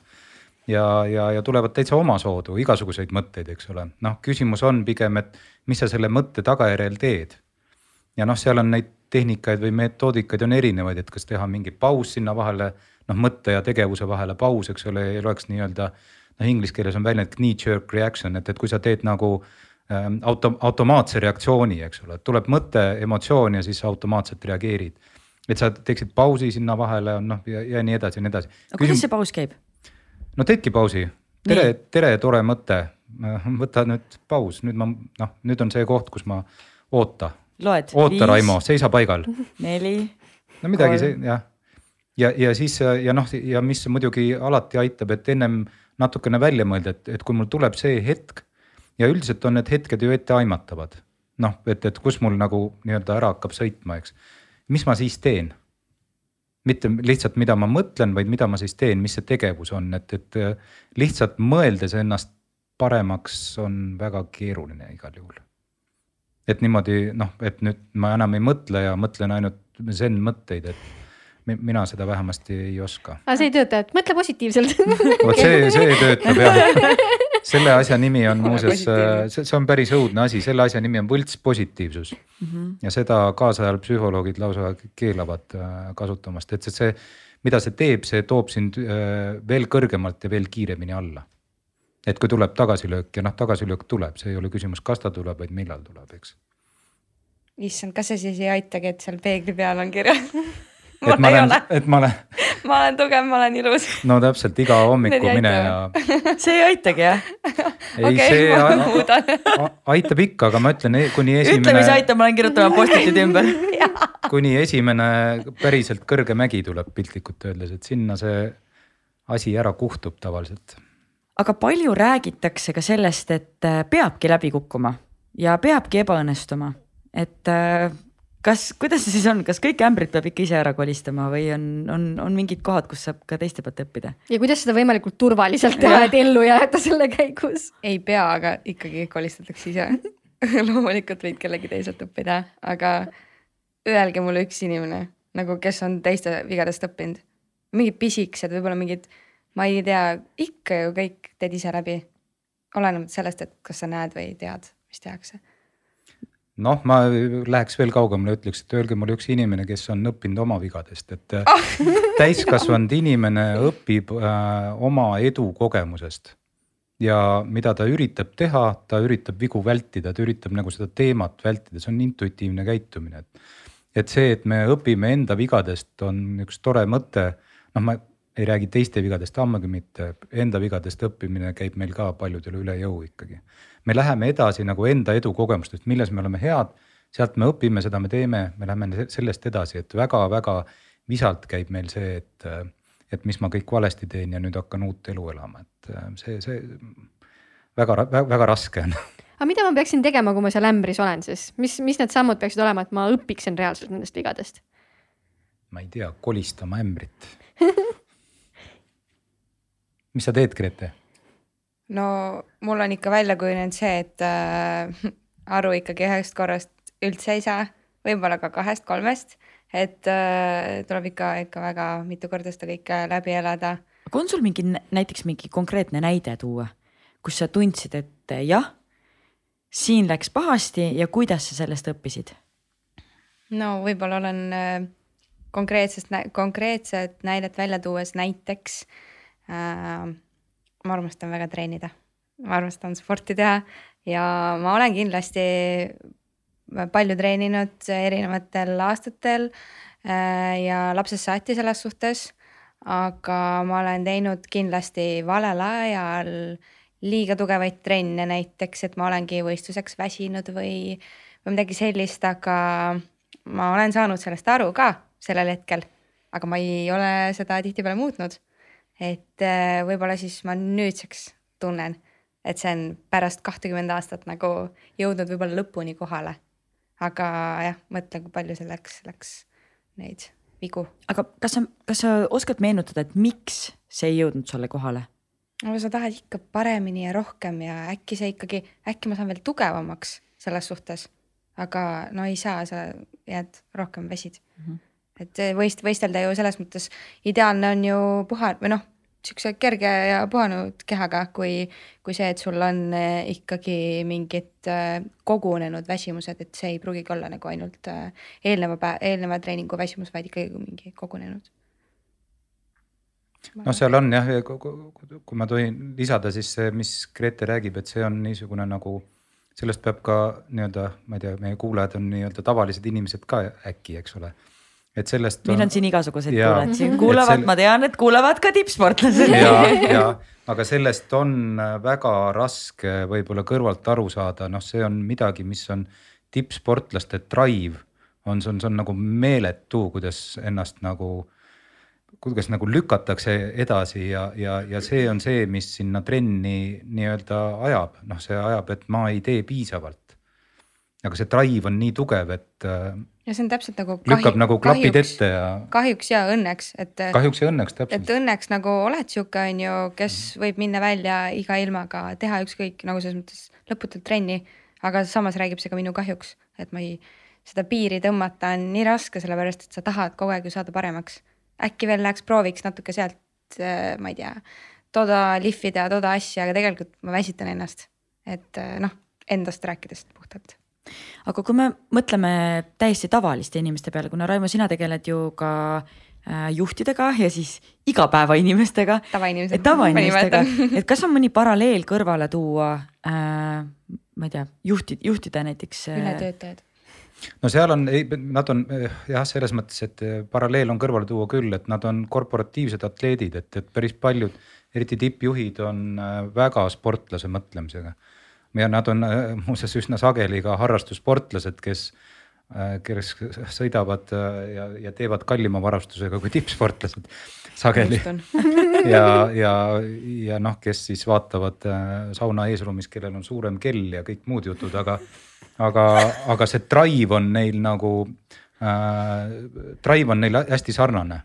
ja, ja, ja tulevad täitsa omasoodu, igasuguseid mõtteid, eks ole, noh, küsimus on pigem, et mis sa selle mõtte tagajärjel teed. ja noh, seal on neid tehnikaid või metoodikaid on erinevaid, et kas teha mingi paus sinna vahele, noh mõtte ja tegevuse vahele paus, eks ole, ei oleks nii-öelda. noh, inglise keeles on väljend knee-jerk reaction, et, et kui sa teed nagu auto, automaatse reaktsiooni, eks ole, tuleb mõte, emotsioon ja siis automaatselt reageerid. et sa teeksid pausi sinna vahele, noh ja, ja nii edasi ja nii edasi. aga kuidas see paus käib? no teedki pausi, tere, tere, tore mõte, võta nüüd paus, nüüd ma noh, nüüd on see koht, kus ma oota oota, Raimo, seisa paigal. *laughs* neli. no midagi see jah. ja, ja siis ja noh, ja mis muidugi alati aitab, et ennem natukene välja mõelda, et, et kui mul tuleb see hetk ja üldiselt on need hetked ju etteaimatavad. noh, et, et kus mul nagu nii-öelda ära hakkab sõitma, eks. mis ma siis teen? mitte lihtsalt, mida ma mõtlen, vaid mida ma siis teen, mis see tegevus on, et, et lihtsalt mõeldes ennast paremaks on väga keeruline igal juhul et niimoodi noh, et nüüd ma enam ei mõtle ja mõtlen ainult zen mõtteid, et mina seda vähemasti ei oska. aga see ei tööta, et mõtle positiivselt vot see, see töötab jah. *laughs* selle asja nimi on muuseas, see, see on päris õudne asi, selle asja nimi on võltspositiivsus mm. -hmm. ja seda kaasajal psühholoogid lausa keelavad äh, kasutamast, et see, see, mida see teeb, see toob sind äh, veel kõrgemalt ja veel kiiremini alla et kui tuleb tagasilöök ja noh, tagasilöök tuleb, see ei ole küsimus, kas ta tuleb, vaid millal tuleb, eks. issand, kas see siis ei aitagi, et seal peegli peal on kirjas *laughs* *laughs* et ma olen, et ma olen ma olen tugev, ma olen ilus. no täpselt iga hommiku mine ja. *laughs* see ei aitagi jah? ei okay,, see aitab ikka, aga ma ütlen kuni esimene. ütle, mis aitab, ma lähen kirjutama postitudi ümber *laughs* kuni esimene päriselt kõrge mägi tuleb piltlikult öeldes, et sinna see asi ära kuhtub tavaliselt aga palju räägitakse ka sellest, et äh, peabki läbi kukkuma ja peabki ebaõnnestuma, et äh, kas, kuidas see siis on, kas kõik ämbrid peab ikka ise ära kolistama või on, on, on mingid kohad, kus saab ka teiste pealt õppida? ja kuidas seda võimalikult turvaliselt teha, et ellu jääda selle käigus? ei pea, aga ikkagi kolistatakse ise *laughs* loomulikult võid kellegi teiselt õppida, aga öelge mulle üks inimene nagu, kes on teiste vigadest õppinud. mingid pisikesed, võib-olla mingid ma ei tea, ikka ju kõik teed ise läbi. olenemata sellest, et kas sa näed või tead, mis tehakse. Noh, ma läheks veel kaugemale, ütleks, et öelge mulle üks inimene, kes on õppinud oma vigadest, et oh. *laughs* täiskasvanud inimene õpib äh, oma edu kogemusest. ja mida ta üritab teha, ta üritab vigu vältida, ta üritab nagu seda teemat vältida, see on intuitiivne käitumine, et. et see, et me õpime enda vigadest, on üks tore mõte noh, ma ei räägi teiste vigadest ammugi mitte, enda vigadest õppimine käib meil ka paljudele üle jõu ikkagi. Me läheme edasi nagu enda edukogemustest, milles me oleme head, sealt me õpime, seda me teeme, me läheme sellest edasi, et väga-väga visalt käib meil see, et, et mis ma kõik valesti teen ja nüüd hakkan uut elu elama, et see, see väga, väga, väga raske on aga mida ma peaksin tegema, kui ma seal ämbris olen siis, mis, mis need sammud peaksid olema, et ma õpiksin reaalselt nendest vigadest? ma ei tea, kolistama ämbrit *laughs* mis sa teed, Grete? No mul on ikka välja kujunenud see, et äh, aru ikkagi ühest korrast üldse ei saa, võib-olla ka kahest-kolmest, et äh, tuleb ikka, ikka väga mitu korda seda kõike läbi elada. aga on sul mingi nä- näiteks mingi konkreetne näide tuua, kus sa tundsid, et eh, jah, siin läks pahasti ja kuidas sa sellest õppisid? no võib-olla olen äh, konkreetsest, konkreetset näidet välja tuues näiteks äh, ma armastan väga treenida, ma armastan sporti teha ja ma olen kindlasti palju treeninud erinevatel aastatel äh, ja lapsest saati selles suhtes. aga ma olen teinud kindlasti valel ajal liiga tugevaid trenne, näiteks et ma olengi võistluseks väsinud või, või midagi sellist, aga ma olen saanud sellest aru ka sellel hetkel, aga ma ei ole seda tihtipeale muutnud. Et äh, võib-olla siis ma nüüdseks tunnen, et see on pärast kahtekümmend aastat nagu jõudnud võib-olla lõpuni kohale. aga jah, mõtle, kui palju selleks läks neid vigu. aga kas sa, kas sa oskad meenutada, et miks see ei jõudnud sulle kohale? no sa tahad ikka paremini ja rohkem ja äkki see ikkagi, äkki ma saan veel tugevamaks selles suhtes. aga no ei saa, sa jääd rohkem väsid mm. -hmm. Et võist-, võistelda ju selles mõttes ideaalne on ju puha- või noh, siukse kerge ja puhanud kehaga, kui, kui see, et sul on eh, ikkagi mingid eh, kogunenud väsimused, et see ei pruugigi olla nagu ainult eh, eelneva päev, eelneva treeningu väsimus, vaid ikkagi mingi kogunenud. no seal on jah, kui ma tohin lisada, siis see, mis Grete räägib, et see on niisugune nagu, sellest peab ka nii-öelda, ma ei tea, meie kuulajad on nii-öelda tavalised inimesed ka äkki, eks ole. Et sellest. meil on siin igasuguseid Jaa. kuulajaid, siin kuulavad sel- ma tean, et kuulavad ka tippsportlased. ja, ja aga sellest on väga raske võib-olla kõrvalt aru saada, noh, see on midagi, mis on tippsportlaste drive on, see on, see on nagu meeletu, kuidas ennast nagu, kuidas nagu lükatakse edasi ja, ja, ja see on see, mis sinna trenni nii-öelda ajab, noh, see ajab, et ma ei tee piisavalt. Aga see drive on nii tugev, et äh, ja see on täpselt nagu. lükkab nagu klapid ette ja kahjuks ja õnneks, et. kahjuks ja õnneks et täpselt. õnneks nagu oled sihuke, on ju, kes võib minna välja iga ilmaga, teha ükskõik nagu selles mõttes lõputult trenni. aga samas räägib see ka minu kahjuks, et ma ei, seda piiri tõmmata on nii raske, sellepärast et sa tahad kogu aeg ju saada paremaks. äkki veel läheks prooviks natuke sealt, ma ei tea, toda lihvida, toda asja, aga tegelikult ma väsitan ennast. et noh, endast rääkides puhtalt aga kui me mõtleme täiesti tavaliste inimeste peale, kuna Raimo, sina tegeled ju ka äh, juhtidega ja siis igapäevainimestega. tavainimesed. tavainimestega, et kas on mõni paralleel kõrvale tuua äh,, ma ei tea, juhti, juhtida näiteks äh,. ületöötajad. no seal on, nad on eh, jah, selles mõttes, et paralleel on kõrvale tuua küll, et nad on korporatiivsed atleedid, et, et päris paljud, eriti tippjuhid on väga sportlase mõtlemisega. Ja nad on eh, muuseas üsna sageli ka harrastussportlased, kes, kes sõidavad eh, ja, ja teevad kallima varustusega kui tippsportlased sageli. *laughs* ja, ja, ja noh, kes siis vaatavad sauna eesruumis, kellel on suurem kell ja kõik muud jutud, aga aga, aga see drive on neil nagu äh,, drive on neil hästi sarnane.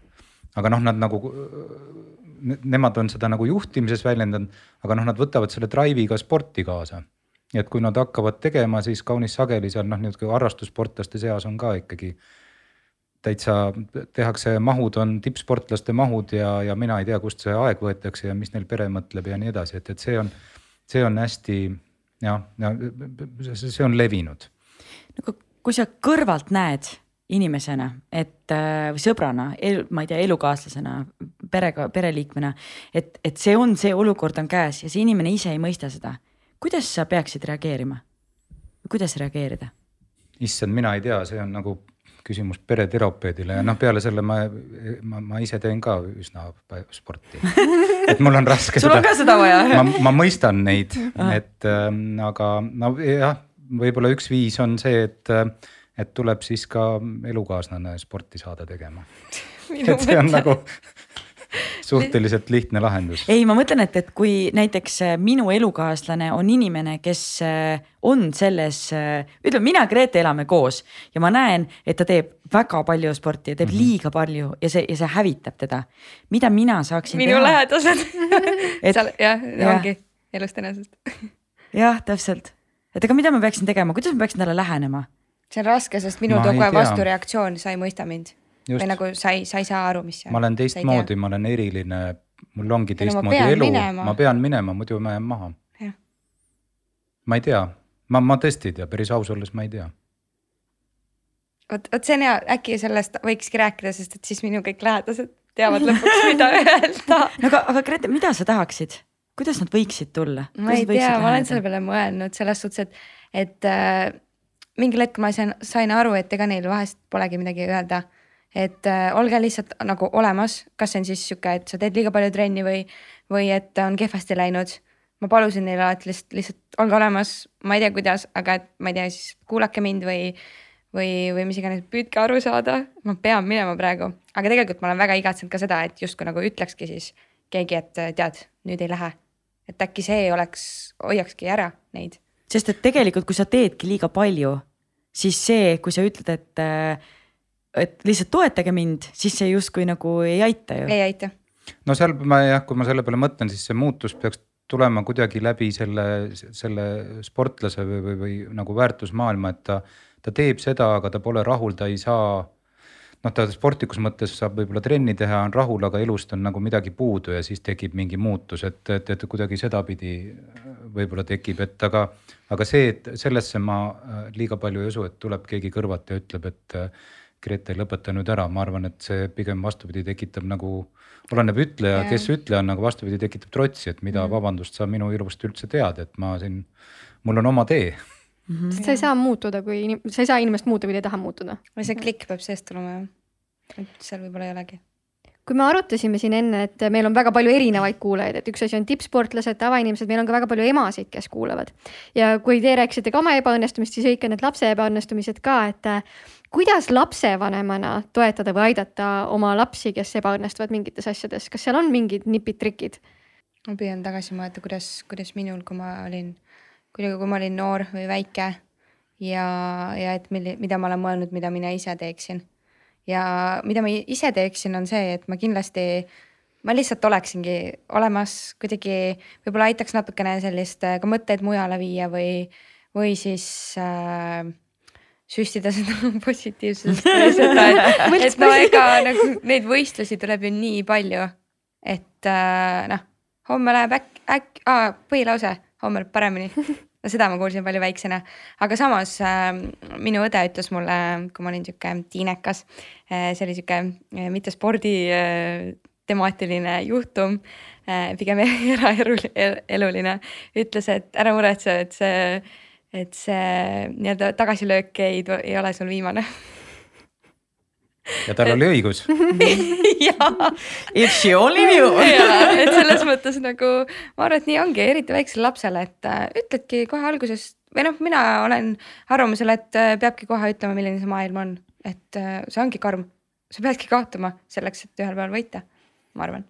aga noh, nad nagu, nemad on seda nagu juhtimises väljendanud, aga noh, nad võtavad selle drive'i ka sporti kaasa. Et kui nad hakkavad tegema, siis kaunis sageli seal noh, niisugune harrastussportlaste seas on ka ikkagi täitsa tehakse, mahud on tippsportlaste mahud ja, ja mina ei tea, kust see aeg võetakse ja mis neil pere mõtleb ja nii edasi, et, et see on, see on hästi jah, ja see on levinud. no kui sa kõrvalt näed inimesena, et või sõbrana, ma ei tea, elukaaslasena, perega, pereliikmena, et, et see on, see olukord on käes ja see inimene ise ei mõista seda. Kuidas sa peaksid reageerima? kuidas reageerida? issand, mina ei tea, see on nagu küsimus pereterapeudile ja noh, peale selle ma, ma, ma ise teen ka üsna sporti. *laughs* et mul on raske. sul on ka seda vaja ma, ma mõistan neid, et äh, aga no jah, võib-olla üks viis on see, et, et tuleb siis ka elukaaslane sporti saada tegema. et see on nagu, suhteliselt lihtne lahendus. ei, ma mõtlen, et, et kui näiteks äh, minu elukaaslane on inimene, kes äh, on selles, ütleme, mina ja Grete elame koos ja ma näen, et ta teeb väga palju sporti ja teeb mm -hmm. liiga palju ja see, ja see hävitab teda. mida mina saaksin minu teha? lähedased *laughs* Et- seal jah ja., ongi elust enesest. *laughs* jah, täpselt, et aga mida ma peaksin tegema, kuidas ma peaksin talle lähenema? see on raske, sest minu ei kohe vastureaktsioon, sa ei mõista mind. Just. või nagu sa ei, sa ei saa aru, mis on. ma olen teistmoodi, ma olen eriline, mul ongi no teistmoodi pean elu, ma pean minema, muidu ma jään maha ma ei tea, ma, ma tõesti ei tea, päris aus olles ma ei tea. vot, vot see on hea, äkki sellest võikski rääkida, sest et siis minu kõik lähedased teavad lõpuks, mida *laughs* öelda. no aga, aga Grete, mida sa tahaksid, kuidas nad võiksid tulla? ma ei tea, ma olen selle peale mõelnud selles suhtes, et, et äh, mingil hetkel ma sain, sain aru, et ega neil vahest polegi midagi öelda. Et äh, olge lihtsalt nagu olemas, kas see on siis sihuke, et sa teed liiga palju trenni või, või et on kehvasti läinud. ma palusin neile alati lihtsalt, lihtsalt olge olemas, ma ei tea, kuidas, aga et ma ei tea, siis kuulake mind või, või, või mis iganes, püüdke aru saada, ma pean minema praegu, aga tegelikult ma olen väga igatsenud ka seda, et justkui nagu ütlekski siis keegi, et tead, nüüd ei lähe. Et äkki see oleks, hoiakski ära neid. sest et tegelikult, kui sa teedki liiga palju, siis see, kui sa ütled, et, et lihtsalt toetage mind, siis see justkui nagu ei aita ju. ei aita. no seal ma jah, kui ma selle peale mõtlen, siis see muutus peaks tulema kuidagi läbi selle, selle sportlase või, või, või nagu väärtusmaailma, et ta, ta teeb seda, aga ta pole rahul, ta ei saa noh, ta sportlikus mõttes saab võib-olla trenni teha, on rahul, aga elust on nagu midagi puudu ja siis tekib mingi muutus, et, et, et kuidagi sedapidi võib-olla tekib, et aga, aga see, et sellesse ma äh, liiga palju ei usu, et tuleb keegi kõrvalt ja ütleb, et Grete, lõpeta nüüd ära, ma arvan, et see pigem vastupidi tekitab nagu, oleneb ütleja Jah., kes ütleja on, aga vastupidi tekitab trotsi, et mida mm. vabandust sa minu elust üldse tead, et ma siin, mul on oma tee sest sa ei saa muutuda, kui inim-, sa ei saa inimest muuta, kui ta ei taha muutuda. või see klikk peab seest tulema jah. et seal võib-olla ei olegi. kui me arutasime siin enne, et meil on väga palju erinevaid kuulajaid, et üks asi on tippsportlased, tavainimesed, meil on ka väga palju emasid, kes kuulavad. ja kui te rääkisite ka oma ebaõnnestumist, siis õige need lapse ebaõnnestumised ka, et kuidas lapsevanemana toetada või aidata oma lapsi, kes ebaõnnestuvad mingites asjades, kas seal on mingid nipid-trikid? ma püüan tagasi mõelda, kuidas, kuidas minul, kui ma olin, kuidagi, kui ma olin noor või väike ja, ja et milli-, mida ma olen mõelnud, mida mina ise teeksin. ja mida ma ise teeksin, on see, et ma kindlasti, ma lihtsalt oleksingi olemas kuidagi, võib-olla aitaks natukene sellist äh, ka mõtteid mujale viia või, või siis äh, süstida seda *laughs* positiivsust *laughs* või seda, et, et no ega nagu neid võistlusi tuleb ju nii palju, et äh, noh, homme läheb äkki, äkki, põhilause, homme läheb paremini. no seda ma kuulsin palju väiksena, aga samas äh, minu õde ütles mulle, kui ma olin sihuke tiinekas äh,, see oli sihuke äh, mitte spordi äh, temaatiline juhtum äh,, pigem *laughs* eraeluline, ütles, et ära muretse, et see, et see nii-öelda tagasilöök ei, ei ole sul viimane. ja tal oli õigus. *laughs* jaa If she only knew. *laughs* et selles mõttes nagu ma arvan, et nii ongi, eriti väiksele lapsele, et äh, ütledki kohe alguses või noh, mina olen arvamusel, et äh, peabki kohe ütlema, milline see maailm on, et äh, see ongi karm, sa peadki kaotama selleks, et ühel päeval võita, ma arvan.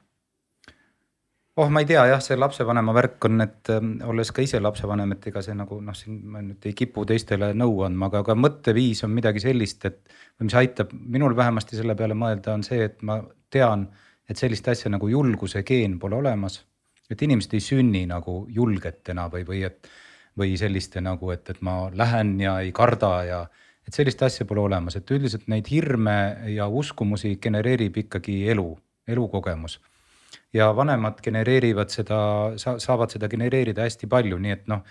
oh, ma ei tea jah, see lapsevanema värk on, et ähm, olles ka ise lapsevanem, et ega see nagu noh, siin ma nüüd ei kipu teistele nõu andma, aga, aga mõtteviis on midagi sellist, et või mis aitab minul vähemasti selle peale mõelda, on see, et ma tean, et sellist asja nagu julguse geen pole olemas. et inimesed ei sünni nagu julgetena või, või et või selliste nagu, et, et ma lähen ja ei karda ja et sellist asja pole olemas, et üldiselt neid hirme ja uskumusi genereerib ikkagi elu, elukogemus ja vanemad genereerivad seda sa,, saavad seda genereerida hästi palju, nii et noh.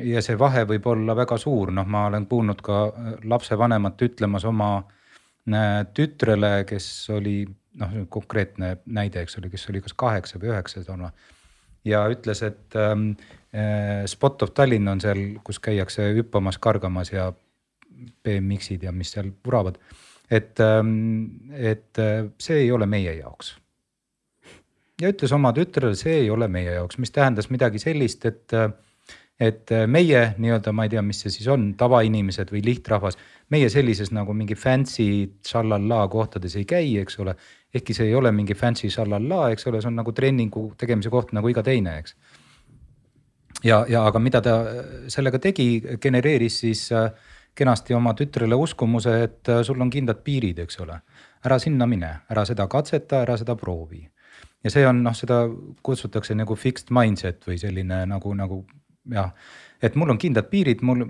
ja see vahe võib olla väga suur, noh, ma olen kuulnud ka äh, lapsevanemat ütlemas oma äh, tütrele, kes oli noh, konkreetne näide, eks ole, kes oli kas kaheksa või üheksa toona. ja ütles, et ähm, äh, Spot of Tallinn on seal, kus käiakse hüppamas, kargamas ja BMX-id ja mis seal vuravad. et ähm,, et äh, see ei ole meie jaoks ja ütles oma tütrele, see ei ole meie jaoks, mis tähendas midagi sellist, et, et meie nii-öelda, ma ei tea, mis see siis on, tavainimesed või lihtrahvas, meie sellises nagu mingi fancy tšallallaa kohtades ei käi, eks ole. ehkki see ei ole mingi fancy tšallallaa, eks ole, see on nagu treeningu tegemise koht nagu iga teine, eks. ja, ja aga mida ta sellega tegi, genereeris siis äh, kenasti oma tütrele uskumuse, et äh, sul on kindlad piirid, eks ole. ära sinna mine, ära seda katseta, ära seda proovi. Ja see on noh, seda kutsutakse nagu fixed mindset või selline nagu, nagu jah, et mul on kindlad piirid, mul,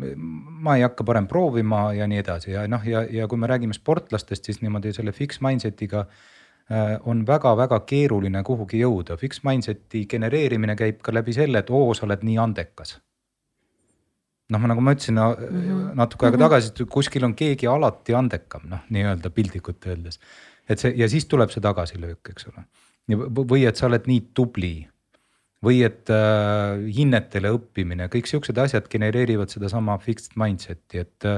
ma ei hakka parem proovima ja nii edasi ja noh, ja, ja kui me räägime sportlastest, siis niimoodi selle fixed mindset'iga äh, on väga-väga keeruline kuhugi jõuda, fixed mindset'i genereerimine käib ka läbi selle, et oo, sa oled nii andekas. noh, nagu ma ütlesin no, mm -hmm. natuke aega tagasi, et kuskil on keegi alati andekam, noh, nii-öelda piltlikult öeldes. et see ja siis tuleb see tagasilöök, eks ole. Või et sa oled nii tubli või et äh, hinnetele õppimine, kõik siuksed asjad genereerivad sedasama fixed mindset'i, et,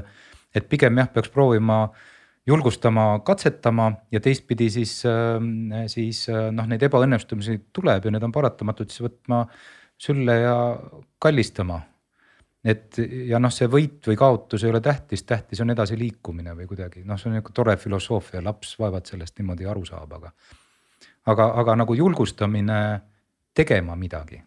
et pigem jah, peaks proovima julgustama, katsetama ja teistpidi siis, äh, siis äh, noh, neid ebaõnnestumisi tuleb ja need on paratamatud, siis võtma sülle ja kallistama. et ja noh, see võit või kaotus ei ole tähtis, tähtis on edasiliikumine või kuidagi noh, see on niisugune tore filosoofia, laps vaevalt sellest niimoodi aru saab, aga. Aga, aga nagu julgustamine tegema midagi.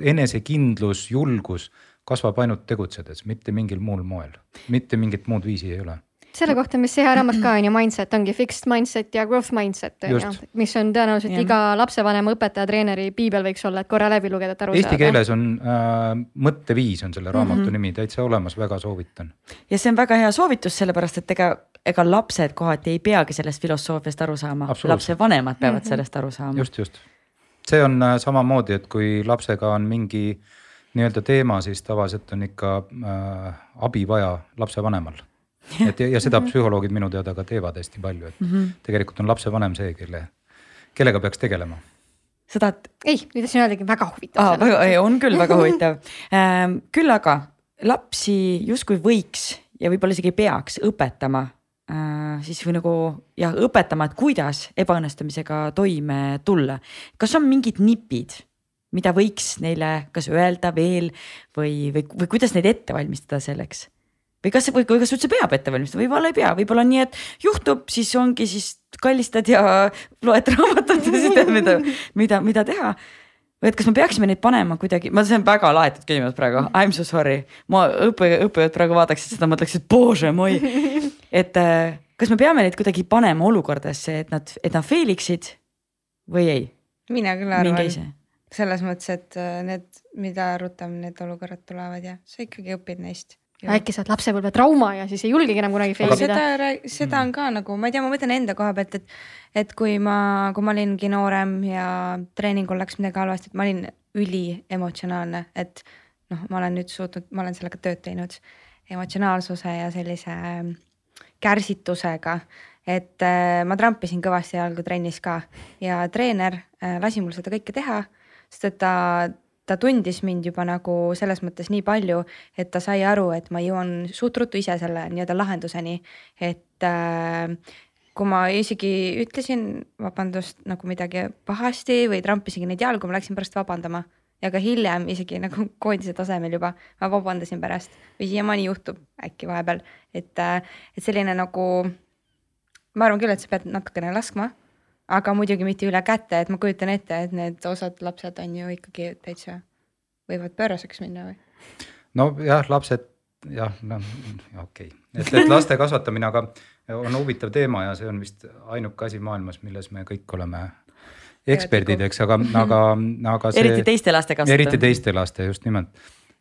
enesekindlus, julgus kasvab ainult tegutsedes, mitte mingil muul moel, mitte mingit muud viisi ei ole selle kohta, mis see hea raamat ka on ju, mindset ongi fixed mindset ja growth mindset on ju, mis on tõenäoliselt ja. iga lapsevanema, õpetaja, treeneri piibel võiks olla, et korra läbi lugeda, et aru Eesti saada. Eesti keeles on äh, mõtteviis on selle raamatu mm -hmm. nimi täitsa olemas, väga soovitan. ja see on väga hea soovitus, sellepärast et ega, ega lapsed kohati ei peagi sellest filosoofiast aru saama, lapsevanemad peavad mm -hmm. sellest aru saama. just, just see on äh, samamoodi, et kui lapsega on mingi nii-öelda teema, siis tavaliselt on ikka äh, abi vaja lapsevanemal. *laughs* et ja, ja seda psühholoogid minu teada ka teevad hästi palju, et mm -hmm. tegelikult on lapsevanem see, kelle, kellega peaks tegelema sa tahad? ei, ma tahtsin öeldagi väga huvitav. on küll väga *laughs* huvitav ähm,. küll aga lapsi justkui võiks ja võib-olla isegi peaks õpetama äh, siis või nagu jah, õpetama, et kuidas ebaõnnestumisega toime tulla. kas on mingid nipid, mida võiks neile kas öelda veel või, või, või kuidas neid ette valmistada selleks? Või kas, või kas üldse peab ette valmistama, võib-olla ei pea, võib-olla on nii, et juhtub, siis ongi, siis kallistad ja *laughs* loed raamatut ja siis tead, mida, mida, mida teha. Või et kas me peaksime neid panema kuidagi, ma, see on väga laetud küsimus praegu, I m so sorry. ma õppe, õppejõud praegu vaataksid seda, mõtleksid, bože moi. et äh, kas me peame neid kuidagi panema olukordadesse, et nad, et nad fail iksid või ei? mina küll arvan, selles mõttes, et äh, need, mida rutem need olukorrad tulevad ja sa ikkagi õpid neist äkki saad lapsepõlve trauma ja siis ei julgegi enam kunagi fail ida. seda, seda on ka nagu, ma ei tea, ma mõtlen enda koha pealt, et, et kui ma, kui ma olingi noorem ja treeningul läks midagi halvasti, et ma olin üliemotsionaalne, et noh, ma olen nüüd suutnud, ma olen sellega tööd teinud emotsionaalsuse ja sellise kärsitusega, et äh, ma trampisin kõvasti jalgu trennis ka ja treener äh, lasi mul seda kõike teha, sest et ta ta tundis mind juba nagu selles mõttes nii palju, et ta sai aru, et ma jõuan suht ruttu ise selle nii-öelda lahenduseni, et äh, kui ma isegi ütlesin vabandust nagu midagi pahasti või trampisingi neid jalgu, ma läksin pärast vabandama ja ka hiljem isegi nagu koondise tasemel juba ma vabandasin pärast või siiamaani juhtub äkki vahepeal, et, äh, et selline nagu. ma arvan küll, et sa pead natukene laskma aga muidugi mitte üle käte, et ma kujutan ette, et need osad lapsed on ju ikkagi täitsa, võivad pööraseks minna või? nojah, lapsed jah, noh okei okay., et, et laste kasvatamine, aga on huvitav teema ja see on vist ainuke asi maailmas, milles me kõik oleme eksperdid, eks, aga, aga, aga see. eriti teiste laste kasvatamine. eriti teiste laste, just nimelt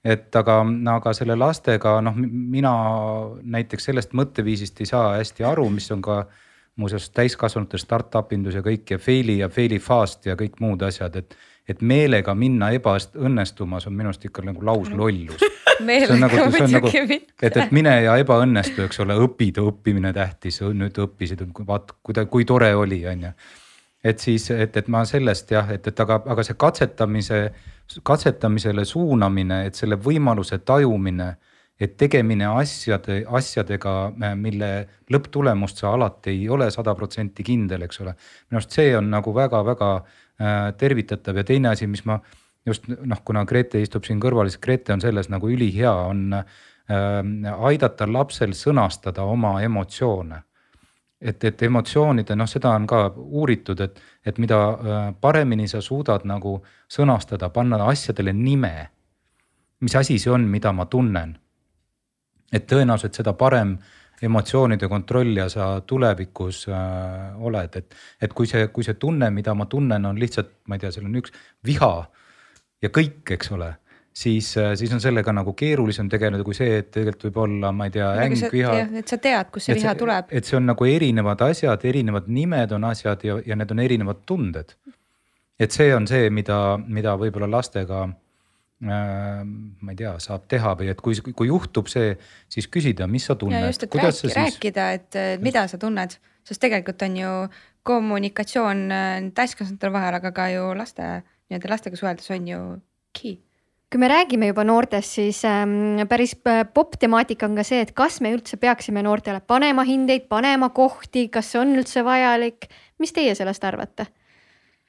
et aga, aga selle lastega noh, mina näiteks sellest mõtteviisist ei saa hästi aru, mis on ka äh, muuseas täiskasvanute startup indus ja kõik ja fail'i ja fail'i fast ja kõik muud asjad, et. et meelega minna ebaõnnestumas on minu arust ikka nagu lauslollus. *laughs* meelega nagu, muidugi nagu, mitte. et, et mine ja ebaõnnestu, eks ole, õpid, õppimine tähtis, nüüd õppisid, vaat kui, kui tore oli, on ju et siis, et, et ma sellest jah, et, et aga, aga see katsetamise, katsetamisele suunamine, et selle võimaluse tajumine et tegemine asjade, asjadega, mille lõpptulemust sa alati ei ole sada protsenti kindel, eks ole. minu arust see on nagu väga-väga äh, tervitatav ja teine asi, mis ma just noh, kuna Grete istub siin kõrval, siis Grete on selles nagu ülihea, on äh, aidata lapsel sõnastada oma emotsioone. et, et emotsioonide, noh, seda on ka uuritud, et, et mida äh, paremini sa suudad nagu sõnastada, panna asjadele nime. mis asi see on, mida ma tunnen? Et tõenäoliselt seda parem emotsioonide kontrollija sa tulevikus äh, oled, et, et kui see, kui see tunne, mida ma tunnen, on lihtsalt, ma ei tea, seal on üks viha ja kõik, eks ole siis, siis on sellega nagu keerulisem tegeleda kui see, et tegelikult võib olla, ma ei tea, äng, viha. et sa tead, kust see viha see, tuleb. et see on nagu erinevad asjad, erinevad nimed on asjad ja, ja need on erinevad tunded. et see on see, mida, mida võib-olla lastega äh, ma ei tea, saab teha või et kui, kui juhtub see, siis küsida, mis sa tunned. just, et rääki, siis... rääkida, et mida sa tunned, sest tegelikult on ju kommunikatsioon äh, täiskasvanute vahel, aga ka ju laste nii-öelda lastega suheldes on ju key kui me räägime juba noortest, siis ähm, päris äh, popp temaatika on ka see, et kas me üldse peaksime noortele panema hindeid, panema kohti, kas see on üldse vajalik. mis teie sellest arvate?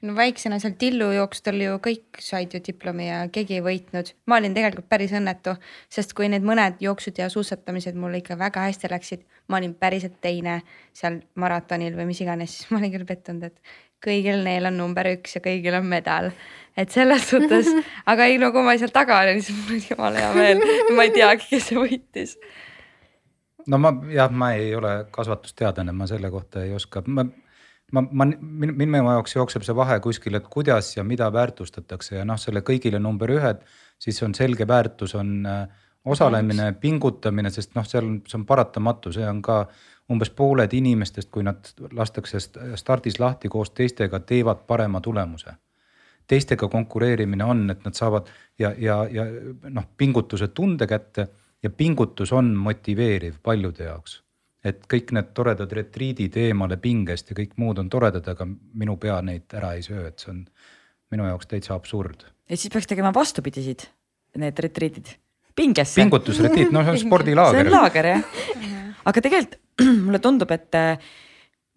No väiksena seal tillujooksudel ju kõik said ju diplomi ja keegi ei võitnud. ma olin tegelikult päris õnnetu, sest kui need mõned jooksud ja suusatamised mul ikka väga hästi läksid, ma olin päriselt teine seal maratonil või mis iganes, siis ma olin küll pettunud, et kõigil neil on number üks ja kõigil on medal. et selles *laughs* suhtes, aga ei no kui ma seal taga olin, siis mul oli jumala hea meel, ma ei teagi, kes võitis. no ma jah, ma ei ole kasvatusteadlane, ma selle kohta ei oska, ma, ma, ma, minu jaoks jookseb see vahe kuskil, et kuidas ja mida väärtustatakse ja noh, selle kõigile number ühed, siis on selge väärtus on äh, osalemine, pingutamine, sest noh, seal on, see on paratamatu, see on ka umbes pooled inimestest, kui nad lastakse stardis lahti koos teistega, teevad parema tulemuse. teistega konkureerimine on, et nad saavad ja, ja, ja noh, pingutuse tunde kätte ja pingutus on motiveeriv paljude jaoks. Et kõik need toredad retriidid eemale pingest ja kõik muud on toredad, aga minu pea neid ära ei söö, et see on minu jaoks täitsa absurd. et siis peaks tegema vastupidisid, need retriidid, pingesse. pingutusretriit, no see on spordilaager. see on laager jah aga tegelikult *clears throat* mulle tundub, et äh,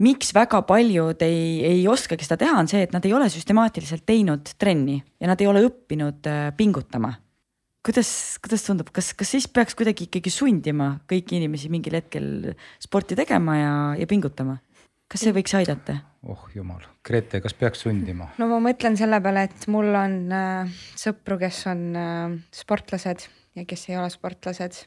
miks väga paljud ei, ei oskagi seda teha, on see, et nad ei ole süstemaatiliselt teinud trenni ja nad ei ole õppinud äh, pingutama. Kuidas, kuidas tundub, kas, kas siis peaks kuidagi ikkagi sundima kõiki inimesi mingil hetkel sporti tegema ja, ja pingutama? kas see võiks aidata? oh jumal, Grete, kas peaks sundima? no ma mõtlen selle peale, et mul on äh, sõpru, kes on äh, sportlased ja kes ei ole sportlased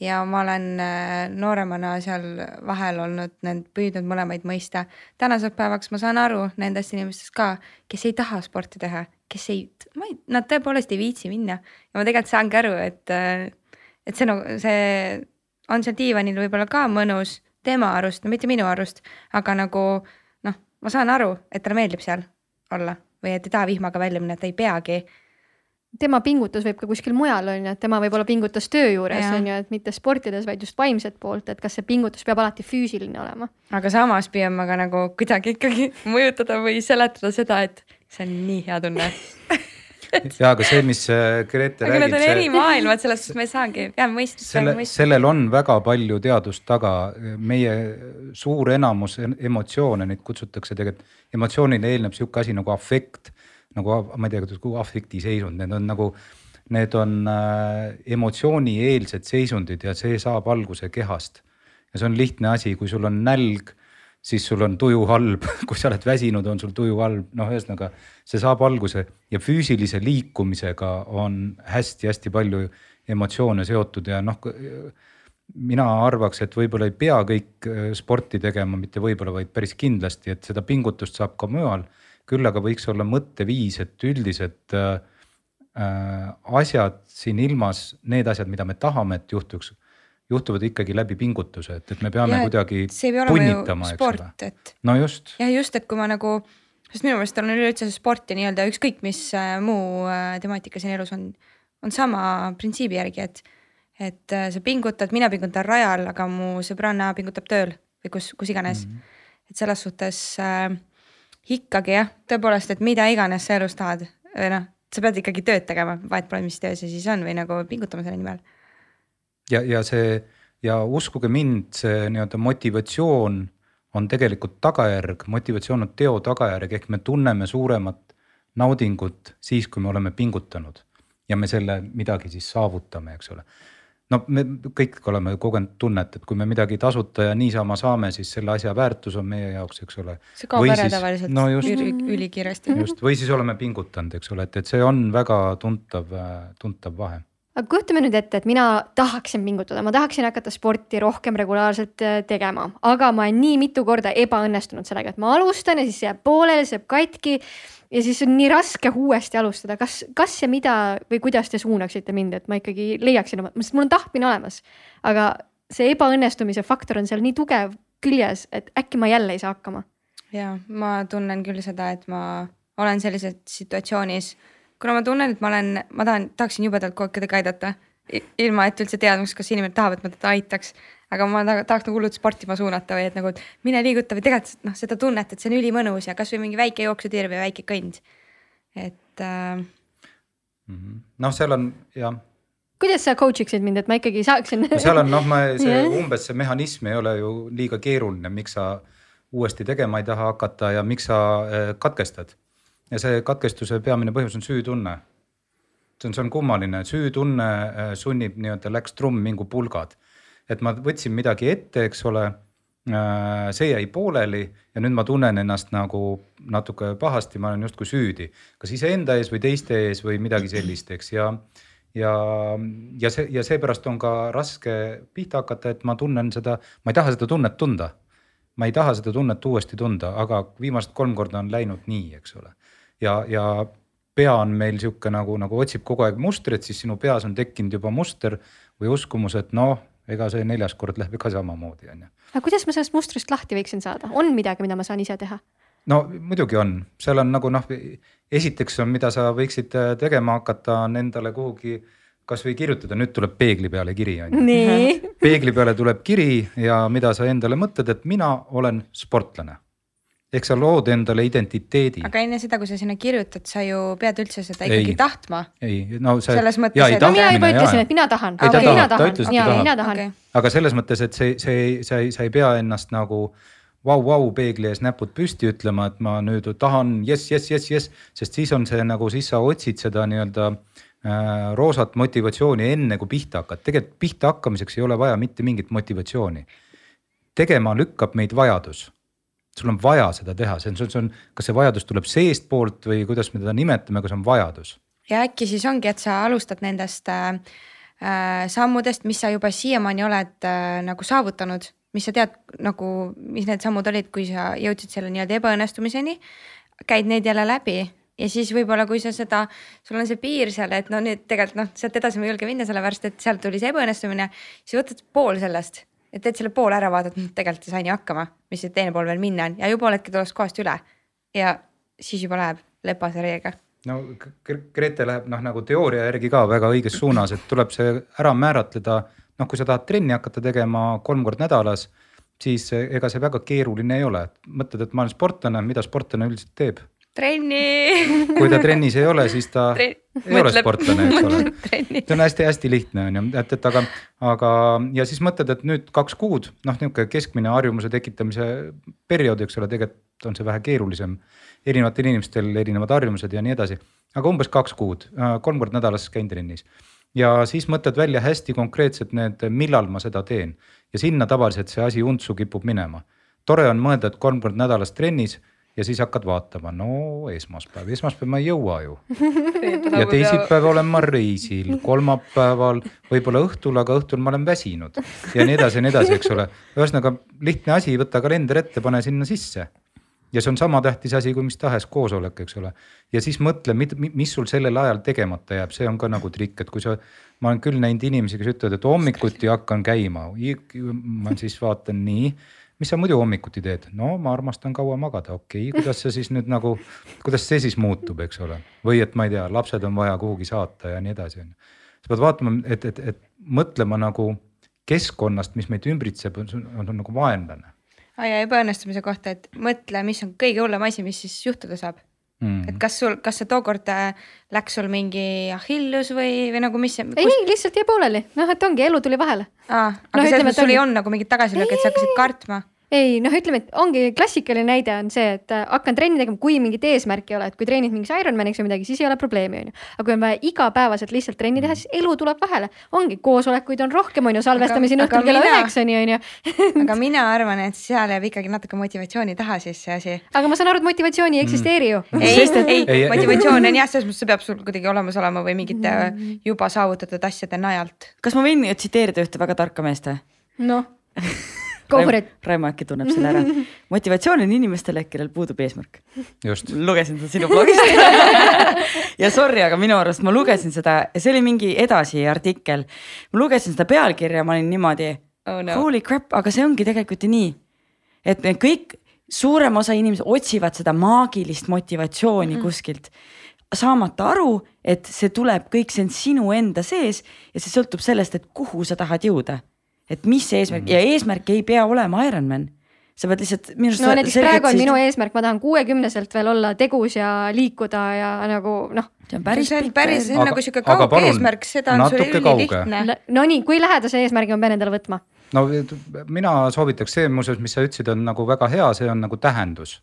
ja ma olen äh, nooremana seal vahel olnud, püüdnud mõlemaid mõista. tänaseks päevaks ma saan aru nendest inimestest ka, kes ei taha sporti teha, kes ei, ma ei, nad tõepoolest ei viitsi minna. Ja ma tegelikult saangi aru, et, et see nagu see on seal diivanil võib-olla ka mõnus tema arust, no mitte minu arust, aga nagu noh, ma saan aru, et talle meeldib seal olla või et ei taha vihmaga välja minna, et ei peagi. Tema pingutus võib ka kuskil mujal on ju, et tema võib-olla pingutas töö juures on ju, et mitte sportides, vaid just vaimset poolt, et kas see pingutus peab alati füüsiline olema. aga samas püüan ma ka nagu kuidagi ikkagi *laughs* mõjutada või seletada seda, et see on nii hea tunne *laughs* ja aga see, mis äh, Grete räägib. Need on eri maailmad, selles suhtes me ei saagi, peame mõistma. selle, sellel on väga palju teadust taga, meie suur enamus emotsioone, neid kutsutakse tegelikult, emotsioonile eelneb sihuke asi nagu afekt nagu ma ei tea, kuidas afektiseisund, need on nagu, need on äh, emotsioonieelsed seisundid ja see saab alguse kehast. ja see on lihtne asi, kui sul on nälg, siis sul on tuju halb, *laughs* kui sa oled väsinud, on sul tuju halb, noh, ühesõnaga see saab alguse ja füüsilise liikumisega on hästi-hästi palju emotsioone seotud ja noh mina arvaks, et võib-olla ei pea kõik äh, sporti tegema, mitte võib-olla, vaid päris kindlasti, et seda pingutust saab ka mujal küll aga võiks olla mõtteviis, et üldised äh, äh, asjad siin ilmas, need asjad, mida me tahame, et juhtuks, juhtuvad ikkagi läbi pingutuse, et, et me peame ja, kuidagi punnitama, eks ole. Et... no just. jah, just, et kui ma nagu, sest minu meelest on üleüldse sport ja nii-öelda ükskõik mis äh, muu äh, temaatika siin elus on, on sama printsiibi järgi, et, et äh, sa pingutad, mina pingutan rajal, aga mu sõbranna pingutab tööl või kus, kus iganes mm. -hmm. et selles suhtes äh, ikkagi jah, tõepoolest, et mida iganes sa elus tahad või noh, sa pead ikkagi tööd tegema, vahet pole, mis töö see siis on või nagu pingutama selle nimel. Ja, ja see ja uskuge mind, see nii-öelda motivatsioon on tegelikult tagajärg, motivatsioon on teo tagajärg, ehk me tunneme suuremat naudingut siis, kui me oleme pingutanud ja me selle midagi siis saavutame, eks ole no me kõik oleme kogenud tunnet, et kui me midagi tasuta ja niisama saame, siis selle asja väärtus on meie jaoks, eks ole. see kaob ära tavaliselt no just, üli, ülikiiresti. just või siis oleme pingutanud, eks ole, et, et see on väga tuntav, tuntav vahe aga kujutame nüüd ette, et mina tahaksin pingutada, ma tahaksin hakata sporti rohkem regulaarselt äh, tegema, aga ma olen nii mitu korda ebaõnnestunud sellega, et ma alustan ja siis jääb pooleli, see jääb katki ja siis on nii raske uuesti alustada, kas, kas ja mida või kuidas te suunaksite mind, et ma ikkagi leiaksin oma, sest mul on tahtmine olemas, aga see ebaõnnestumise faktor on seal nii tugev küljes, et äkki ma jälle ei saa hakkama. ja ma tunnen küll seda, et ma olen sellises situatsioonis, kuna ma tunnen, et ma olen, ma tahan, tahaksin jubedalt kogu aeg kedagi aidata, ilma et üldse teadmaks, kas inimene tahab, et ma teda aitaks aga ma tahaks nagu hullult sportima suunata või et nagu mine liiguta või tegelikult noh, seda tunnet, et see on ülimõnus ja kasvõi mingi väike jooksutiir või väike kõnd. et äh.... noh, seal on jah. kuidas sa coach iksid mind, et ma ikkagi saaksin no seal on noh, ma *laughs* see umbes see mehhanism ei ole ju liiga keeruline, miks sa uuesti tegema ei taha hakata ja miks sa äh, katkestad. Ja see katkestuse peamine põhjus on süütunne. see on, see on kummaline, süütunne äh, sunnib nii-öelda läks trumm mingu pulgad et ma võtsin midagi ette, eks ole. Äh, see jäi pooleli ja nüüd ma tunnen ennast nagu natuke pahasti, ma olen justkui süüdi, kas iseenda ees või teiste ees või midagi sellist, eks ja ja, ja see ja seepärast on ka raske pihta hakata, et ma tunnen seda, ma ei taha seda tunnet tunda. ma ei taha seda tunnet uuesti tunda, aga viimased kolm korda on läinud nii, eks ole. Ja, ja pea on meil sihuke nagu, nagu otsib kogu aeg mustrit, siis sinu peas on tekkinud juba muster või uskumus, et noh ega see neljas kord läheb ka samamoodi, on ju. aga kuidas ma sellest mustrist lahti võiksin saada, on midagi, mida ma saan ise teha? no muidugi on, seal on nagu noh, esiteks on, mida sa võiksid äh, tegema hakata, on endale kuhugi kasvõi kirjutada, nüüd tuleb peegli peale kiri on ju. peegli peale tuleb kiri ja mida sa endale mõtled, et mina olen sportlane ehk sa lood endale identiteedi. aga enne seda, kui sa sinna kirjutad, sa ju pead üldse seda ikkagi ei, tahtma. ei, no see. selles mõttes, et. no mina juba ütlesin, et mina tahan. ei, ta okay. tahab, ta ütles, et ta tahab. Okay. aga selles mõttes, et see, see, sa ei, sa ei pea ennast nagu vau-vau peegli ees näpud püsti ütlema, et ma nüüd tahan jess, jess, jess, jess, sest siis on see nagu, siis sa otsid seda nii-öelda äh, roosat motivatsiooni enne kui pihta hakkad, tegelikult pihta hakkamiseks ei ole vaja mitte mingit motivatsiooni. tegema lükkab meid vajadus sul on vaja seda teha, see on, see on, kas see vajadus tuleb seestpoolt või kuidas me teda nimetame, aga see on vajadus. ja äkki siis ongi, et sa alustad nendest äh, äh, sammudest, mis sa juba siiamaani oled äh, nagu saavutanud, mis sa tead nagu, mis need sammud olid, kui sa jõudsid selle nii-öelda ebaõnnestumiseni. käid neid jälle läbi ja siis võib-olla, kui sa seda, sul on see piir seal, et no nüüd tegelikult noh, sealt edasi ma ei julge minna, sellepärast et sealt tuli see ebaõnnestumine, siis võtad pool sellest et teed selle poole ära, vaatad, tegelikult sain ju hakkama, mis see teine pool veel minna on ja juba oledki tollest kohast üle. ja siis juba läheb lepase reega. no Grete läheb noh, nagu teooria järgi ka väga õiges suunas, et tuleb see ära määratleda. noh, kui sa tahad trenni hakata tegema kolm korda nädalas, siis ega see väga keeruline ei ole, mõtled, et ma olen sportlane, mida sportlane üldiselt teeb trenni. kui ta trennis ei ole, siis ta Tre ei ole sportlane, eks ole. see on hästi-hästi lihtne on ju, et, et aga, aga ja siis mõtled, et nüüd kaks kuud, noh, niisugune keskmine harjumuse tekitamise periood, eks ole, tegelikult on see vähe keerulisem. erinevatel inimestel erinevad harjumused ja nii edasi, aga umbes kaks kuud, kolm korda nädalas käin trennis ja siis mõtled välja hästi konkreetselt need, millal ma seda teen ja sinna tavaliselt see asi untsu kipub minema. tore on mõelda, et kolm korda nädalas trennis ja siis hakkad vaatama, no esmaspäev, esmaspäev ma ei jõua ju. ja teisipäev olen ma reisil, kolmapäeval võib-olla õhtul, aga õhtul ma olen väsinud ja nii edasi ja nii edasi, eks ole. ühesõnaga lihtne asi, võta kalender ette, pane sinna sisse. ja see on sama tähtis asi kui mis tahes koosolek, eks ole. ja siis mõtle, mis sul sellel ajal tegemata jääb, see on ka nagu trikk, et kui sa, ma olen küll näinud inimesi, kes ütlevad, et hommikuti hakkan käima, ma siis vaatan nii mis sa muidu hommikuti teed? no ma armastan kaua magada, okei okay., kuidas see siis nüüd nagu, kuidas see siis muutub, eks ole. või et ma ei tea, lapsed on vaja kuhugi saata ja nii edasi, on ju. sa pead vaatama, et, et, et mõtlema nagu keskkonnast, mis meid ümbritseb, on, on, on nagu vaenlane. ja ebaõnnestumise kohta, et mõtle, mis on kõige hullem asi, mis siis juhtuda saab Mm. et kas sul, kas see tookord äh, läks sul mingi ahillus või, või nagu mis see kus...? ei, lihtsalt jäi pooleli, noh, et ongi, elu tuli vahele. aa, aga no, selles mõttes sul ei olnud nagu mingit tagasilööki, et sa hakkasid kartma? Ei noh, ütleme, et ongi klassikaline näide on see, et äh, hakkan trenni tegema, kui mingit eesmärki ei ole, et kui treenid mingiks Ironmaniks või midagi, siis ei ole probleemi, on ju. aga kui on vaja igapäevaselt lihtsalt trenni teha, siis elu tuleb vahele. ongi, koosolekuid on rohkem, on ju, salvestame siin Aga- õhtul aga kella mina- üheksani, on ju. *laughs* aga *laughs* mina arvan, et seal jääb ikkagi natuke motivatsiooni taha siis see asi. aga ma saan aru, et motivatsiooni ei eksisteeri ju. ei, *laughs* ei, Ei, ei. ei, motivatsioon on jah, selles mõttes see peab sul kuidagi olemas olema või mingite juba saavutatud asjade najalt. kas ma võin tsiteerida ühte väga tarka meest või? noh, it. Raimo äkki tunneb selle ära. *laughs* motivatsioon on inimestele, kellel puudub eesmärk. just, lugesin seda sinu blogist. *laughs* ja sorry, aga minu arust ma lugesin seda ja see oli mingi edasi artikkel. ma lugesin seda pealkirja, ma olin niimoodi Oh no. holy crap, aga see ongi tegelikult ju nii. et me kõik, suurem osa inimesi otsivad seda maagilist motivatsiooni mm -hmm. kuskilt saamata aru, et see tuleb kõik, see on sinu enda sees ja see sõltub sellest, et kuhu sa tahad jõuda. Et mis see eesmärk mm -hmm. ja eesmärk ei pea olema Ironman. sa pead lihtsalt minu arust. no näiteks praegu on minu eesmärk, ma tahan kuuekümneselt veel olla tegus ja liikuda ja nagu noh. see on päris pikk päris, see on nagu sihuke kauge palun, eesmärk, seda on sul ülilihtne. Nonii, kui lähedase eesmärgi ma pean endale võtma? no mina soovitaks see muuseas, mis sa ütlesid, on nagu väga hea, see on nagu tähendus.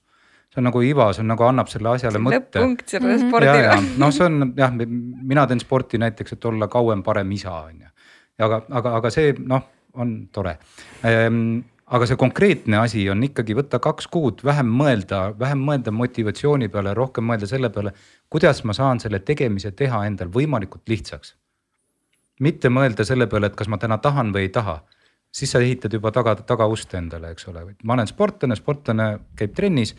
see on nagu iva, see on nagu annab selle asjale mõtte. lõpp-punkt sellele ja, ja spordile. noh, see on jah, mina teen sporti näiteks, et olla kauem parem isa on ju. aga, aga, aga see noh, on tore. Ehm, aga see konkreetne asi on ikkagi võtta kaks kuud, vähem mõelda, vähem mõelda motivatsiooni peale, rohkem mõelda selle peale, kuidas ma saan selle tegemise teha endal võimalikult lihtsaks. mitte mõelda selle peale, et kas ma täna tahan või ei taha, siis sa ehitad juba taga, tagaust endale, eks ole, ma olen sportlane, sportlane käib trennis.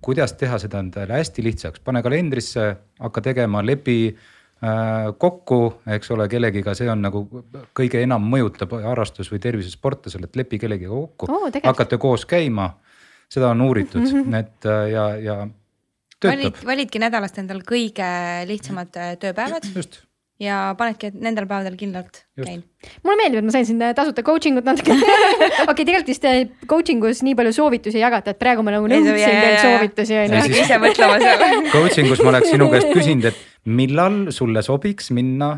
Kuidas teha seda endale hästi lihtsaks, pane kalendrisse, hakka tegema, lepi kokku, eks ole, kellegiga, see on nagu kõige enam mõjutab harrastus või tervisesportlasele, et lepi kellegiga kokku tegelikult. hakkate koos käima. seda on uuritud mm, -hmm. et äh, ja, ja töötab valid, validki nädalast endal kõige lihtsamad äh, tööpäevad just ja panedki, et nendel päevadel kindlalt käin. mulle meeldib, et ma sain siin tasuta coaching ut natuke. *laughs* okei, tegelikult vist äh, coaching us nii palju soovitusi ei jagata, et praegu ma nagu nõudsin teilt soovitusi on Ja ju. siis- ise mõtlema seal. coaching us ma oleks sinu käest küsinud, et millal sulle sobiks minna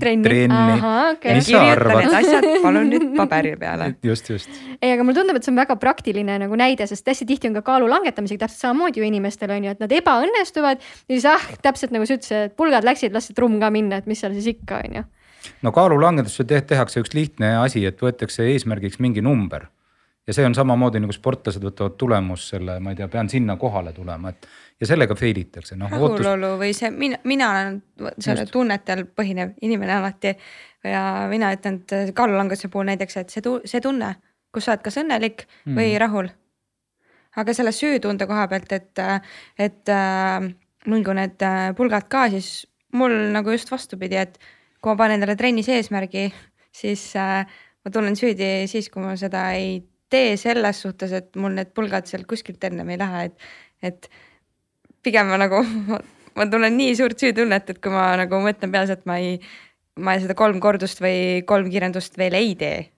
Trenni. trenni okei. mis sa arvad need? asjad palun nüüd *laughs* paberi peale. just, just ei, aga mulle tundub, et see on väga praktiline nagu näide, sest hästi tihti on ka kaalu langetamisega täpselt samamoodi ju inimestel on ju, et nad ebaõnnestuvad ja siis ah, täpselt nagu sa ütlesid, et pulgad läksid, las see trumm ka minna, et mis seal siis ikka on ju. no kaalulangetusse te tehakse üks lihtne asi, et võetakse eesmärgiks mingi number. Ja see on samamoodi nagu sportlased võtavad tulemus selle, ma ei tea, pean sinna kohale tulema, et ja sellega fail itakse, noh ootus, rahulolu või see, mina, mina olen selle tunnetel põhinev inimene alati ja mina ütlen, et kaalulanguse puhul näiteks, et see, see tunne, kus sa oled kas õnnelik mm. või rahul. aga selle süütunde koha pealt, et, et äh, mingu need äh, pulgad ka, siis mul nagu just vastupidi, et kui ma panen endale trennis eesmärgi, siis äh, ma tunnen süüdi siis, kui ma seda ei tee selles suhtes, et mul need pulgad seal kuskilt ennem ei lähe, et, et pigem ma nagu, *laughs* ma tunnen nii suurt süütunnet, et kui ma nagu mõtlen peas, et ma ei, ma seda kolm kordust või kolm kiirendust veel ei tee.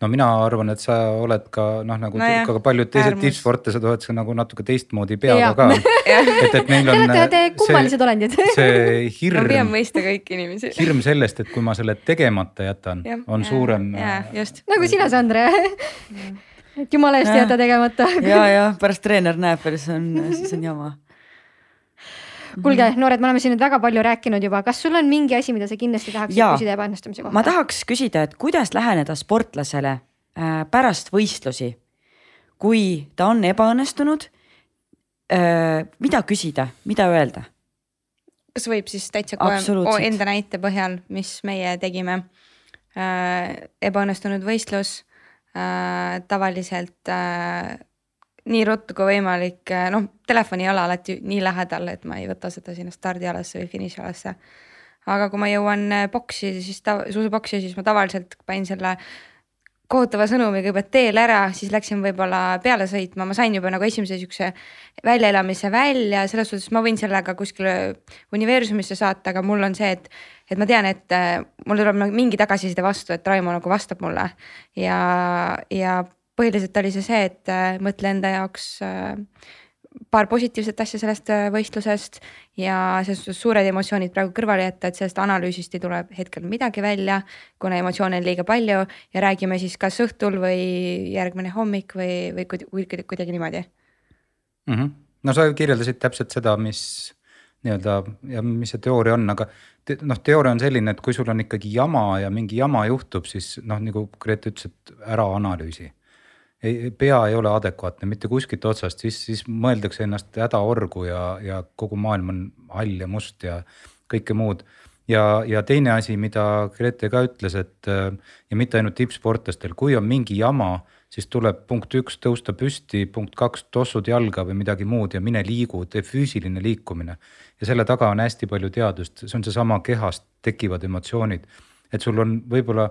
No mina arvan, et sa oled ka noh, nagu Nojah, ka paljud teised tippsportlased oled sa nagu natuke teistmoodi peaga ka. *laughs* et, et neil Te on olete te kummalised olendid. see *laughs* ma püüan hirm, mõista kõiki inimesi. hirm sellest, et kui ma selle tegemata jätan, on suurem. äh, jaa, just. nagu sina, Sandre. *laughs* et jumala eest Jah. jäta tegemata. ja, ja pärast treener näeb veel, siis on, siis on jama. kuulge, noored, me oleme siin nüüd väga palju rääkinud juba, kas sul on mingi asi, mida sa kindlasti tahaksid Jaa. küsida ebaõnnestumise kohta? ma tahaks küsida, et kuidas läheneda sportlasele äh, pärast võistlusi, kui ta on ebaõnnestunud äh,. mida küsida, mida öelda? kas võib siis täitsa kohe enda näite põhjal, mis meie tegime äh,. ebaõnnestunud võistlus äh,, tavaliselt äh, nii ruttu kui võimalik äh,, noh, telefon ei ole alati nii lähedal, et ma ei võta seda sinna stardialasse või finišialasse. aga kui ma jõuan äh, boksi, siis ta-, suusaboksi, siis ma tavaliselt panin selle kohutava sõnumi kõigepealt teel ära, siis läksin võib-olla peale sõitma, ma sain juba nagu esimese siukse väljaelamise välja, selles suhtes ma võin sellega kuskile universumisse saata, aga mul on see, et, et ma tean, et äh, mul tuleb nagu mingi tagasiside vastu, et Raimo nagu vastab mulle ja, ja põhiliselt oli see see, et äh, mõtle enda jaoks äh, paar positiivset asja sellest äh, võistlusest ja selles suured emotsioonid praegu kõrvale jätta, et sellest analüüsist ei tule hetkel midagi välja, kuna emotsioone on liiga palju ja räägime siis kas õhtul või järgmine hommik või, või kuidagi, kuidagi niimoodi mm. -hmm. no sa kirjeldasid täpselt seda, mis nii-öelda ja mis see teooria on, aga te, noh, teooria on selline, et kui sul on ikkagi jama ja mingi jama juhtub, siis noh, nagu Grete ütles, et ära analüüsi ei, pea ei ole adekvaatne mitte kuskilt otsast, siis, siis mõeldakse ennast hädaorgu ja, ja kogu maailm on hall ja must ja kõike muud. ja, ja teine asi, mida Grete ka ütles, et ja mitte ainult tippsportlastel, kui on mingi jama, siis tuleb punkt üks tõusta püsti, punkt kaks tossud jalga või midagi muud ja mine liigu, tee füüsiline liikumine. ja selle taga on hästi palju teadust, see on seesama kehast tekivad emotsioonid, et sul on võib-olla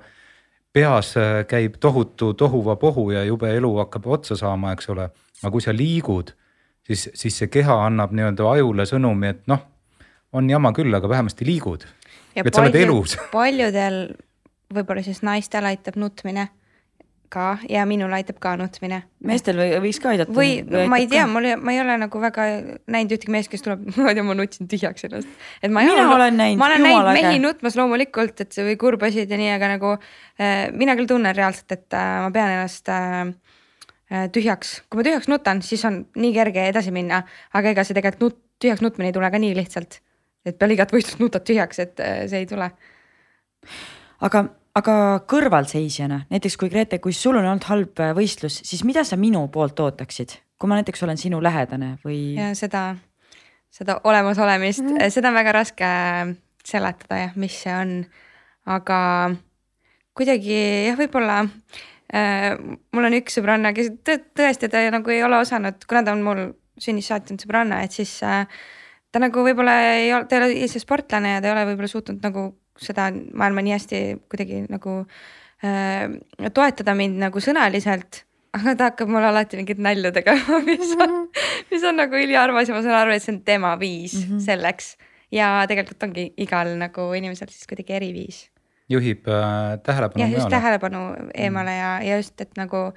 peas äh, käib tohutu tohuvapohu ja jube elu hakkab otsa saama, eks ole. aga kui sa liigud, siis, siis see keha annab nii-öelda ajule sõnumi, et noh, on jama küll, aga vähemasti liigud. et sa oled elus. *laughs* paljudel võib-olla siis naistel aitab nutmine ka ja minul aitab ka nutmine. meestel või võiks ka aidata? või, või ma ei tea, mul, ma ei ole nagu väga näinud ühtegi meest, kes tuleb, *laughs* ma ei tea, ma nutsin tühjaks ennast. et ma ei mina ole, olen näinud. ma olen näinud mehi äge. nutmas loomulikult, et see või kurbasid ja nii, aga nagu äh, mina küll tunnen reaalselt, et äh, ma pean ennast äh, äh, tühjaks, kui ma tühjaks nutan, siis on nii kerge edasi minna, aga ega see tegelikult nut, tühjaks nutmine ei tule ka nii lihtsalt. et peale igat võistlust nutad tühjaks, et äh, see ei tule. aga aga kõrvalseisjana, näiteks kui Grete, kui sul on olnud halb äh, võistlus, siis mida sa minu poolt ootaksid, kui ma näiteks olen sinu lähedane või? ja seda, seda olemasolemist mm, -hmm. seda on väga raske seletada jah, mis see on. aga kuidagi jah, võib-olla äh, mul on üks sõbranna, kes tõ tõesti ta nagu ei ole osanud, kuna ta on mul sünnist saati olnud sõbranna, et siis äh, ta nagu võib-olla ei ole, ta ei ole ise sportlane ja ta ei ole võib-olla suutnud nagu seda maailma nii hästi kuidagi nagu äh, toetada mind nagu sõnaliselt aga ta hakkab mulle alati mingit nalja tegema, *laughs* mis on, mis on nagu üliarmas ja ma saan aru, et see on tema viis mm -hmm. selleks. ja tegelikult ongi igal nagu inimesel siis kuidagi eri viis. juhib äh, tähelepanu. jah, just tähelepanu eemale ja, ja just, et nagu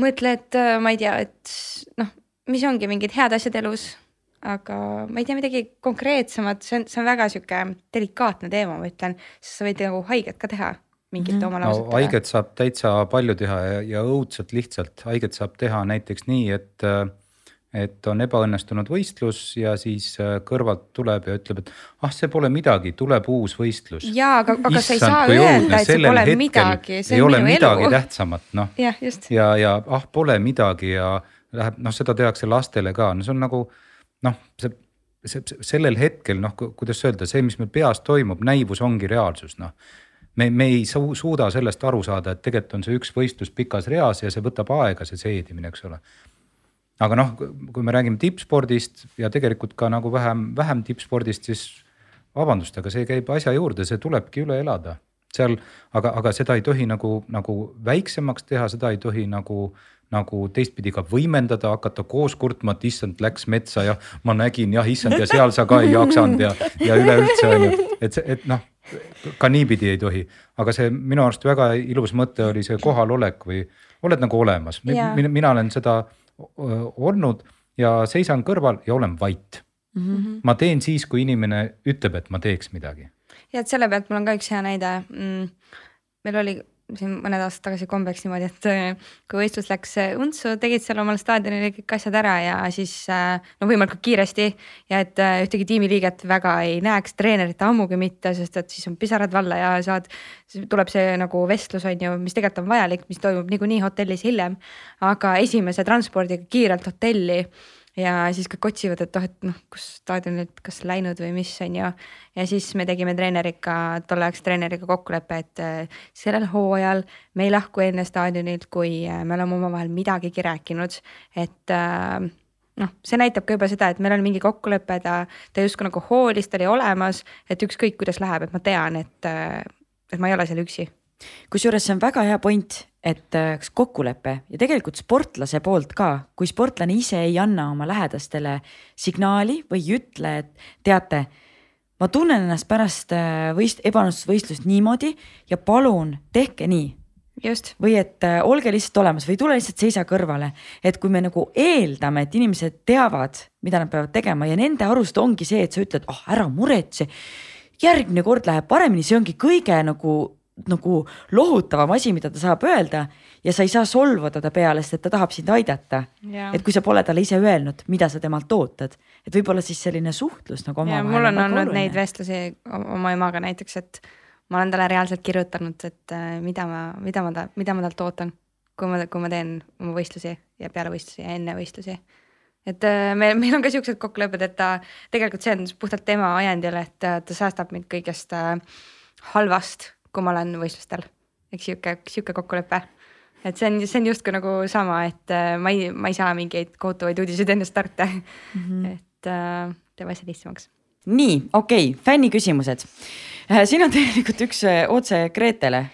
mõtle, et äh, ma ei tea, et noh, mis ongi mingid head asjad elus aga ma ei tea midagi konkreetsemat, see on, see on väga sihuke delikaatne teema, ma ütlen, sest sa võid nagu haiget ka teha mingite mm oma lausetega no,. haiget saab täitsa palju teha ja, ja õudselt lihtsalt, haiget saab teha näiteks nii, et et on ebaõnnestunud võistlus ja siis äh, kõrvalt tuleb ja ütleb, et ah, see pole midagi, tuleb uus võistlus. ja aga, aga Issand, sa ei saa öelda, et see pole midagi, see on minu elu. midagi tähtsamat, noh. ja, ja, ja ah, pole midagi ja läheb, noh, seda tehakse lastele ka, no see on nagu noh, see, see, sellel hetkel noh, kuidas öelda, see, mis meil peas toimub, näivus ongi reaalsus, noh. me, me ei su suuda sellest aru saada, et tegelikult on see üks võistlus pikas reas ja see võtab aega, see seedimine, eks ole. aga noh, kui me räägime tippspordist ja tegelikult ka nagu vähem, vähem tippspordist, siis vabandust, aga see käib asja juurde, see tulebki üle elada seal, aga, aga seda ei tohi nagu, nagu väiksemaks teha, seda ei tohi nagu äh, nagu teistpidi ka võimendada, hakata koos kurtma, et issand, läks metsa ja ma nägin jah, issand ja seal sa ka ei jaksanud ja, ja üleüldse on ju, et et noh ka niipidi ei tohi, aga see minu arust väga ilus mõte oli see kohalolek või oled nagu olemas, mina, mina olen seda olnud ja seisan kõrval ja olen vait mm. -hmm. ma teen siis, kui inimene ütleb, et ma teeks midagi. ja et selle pealt mul on ka üks hea näide mm,. meil oli siin mõned aastad tagasi kombeks niimoodi, et äh, kui võistlus läks äh, untsu, tegid seal omal staadionil kõik asjad ära ja siis äh, no võimalikult kiiresti. ja et ühtegi tiimiliiget väga ei näeks, treenerit ammugi mitte, sest et siis on pisarad valla ja saad. tuleb see nagu vestlus on ju, mis tegelikult on vajalik, mis toimub niikuinii hotellis hiljem. aga esimese transpordiga kiirelt hotelli ja siis kõik otsivad, et oh, et noh, kus staadionit, kas läinud või mis on ju. ja siis me tegime treeneriga, tolleaegse treeneriga kokkuleppe, et äh, sellel hooajal me ei lahku enne staadionilt, kui äh, me oleme omavahel midagigi rääkinud, et äh, noh, see näitab ka juba seda, et meil oli mingi kokkulepe, ta, ta justkui nagu hoolis, ta oli olemas, et ükskõik, kuidas läheb, et ma tean, et, et ma ei ole seal üksi kusjuures see on väga hea point, et äh, kas kokkulepe ja tegelikult sportlase poolt ka, kui sportlane ise ei anna oma lähedastele signaali või ei ütle, et teate, ma tunnen ennast pärast äh, võist-, ebaõnnestust võistlust niimoodi ja palun tehke nii. just, või et äh, olge lihtsalt olemas või tule lihtsalt seisa kõrvale. et kui me nagu eeldame, et inimesed teavad, mida nad peavad tegema ja nende arust ongi see, et sa ütled, ah oh, ära muretse. järgmine kord läheb paremini, see ongi kõige nagu, nagu lohutavam asi, mida ta saab öelda ja sa ei saa solvuda ta peale, sest et ta tahab sind aidata. Et kui sa pole talle ise öelnud, mida sa temalt ootad, et võib-olla siis selline suhtlus nagu omavahel. mul on väga olnud oluline. neid vestlusi oma emaga näiteks, et ma olen talle reaalselt kirjutanud, et äh, mida ma, mida ma mida ma talt ootan, kui ma, kui ma teen oma võistlusi ja peale võistlusi ja enne võistlusi. et äh, me, meil on ka siuksed kokkulepped, et ta tegelikult see on puhtalt tema ajendil, et äh, ta säästab mind kõigest halvast, kui ma olen võistlustel. eks sihuke, sihuke kokkulepe et see on, see on justkui nagu sama, et äh, ma ei, ma ei saa mingeid kohutavaid uudiseid enne starte mm. -hmm. et äh, teeb asja lihtsamaks. nii, okei okay,, fänniküsimused. siin on tegelikult üks äh, otse Gretele.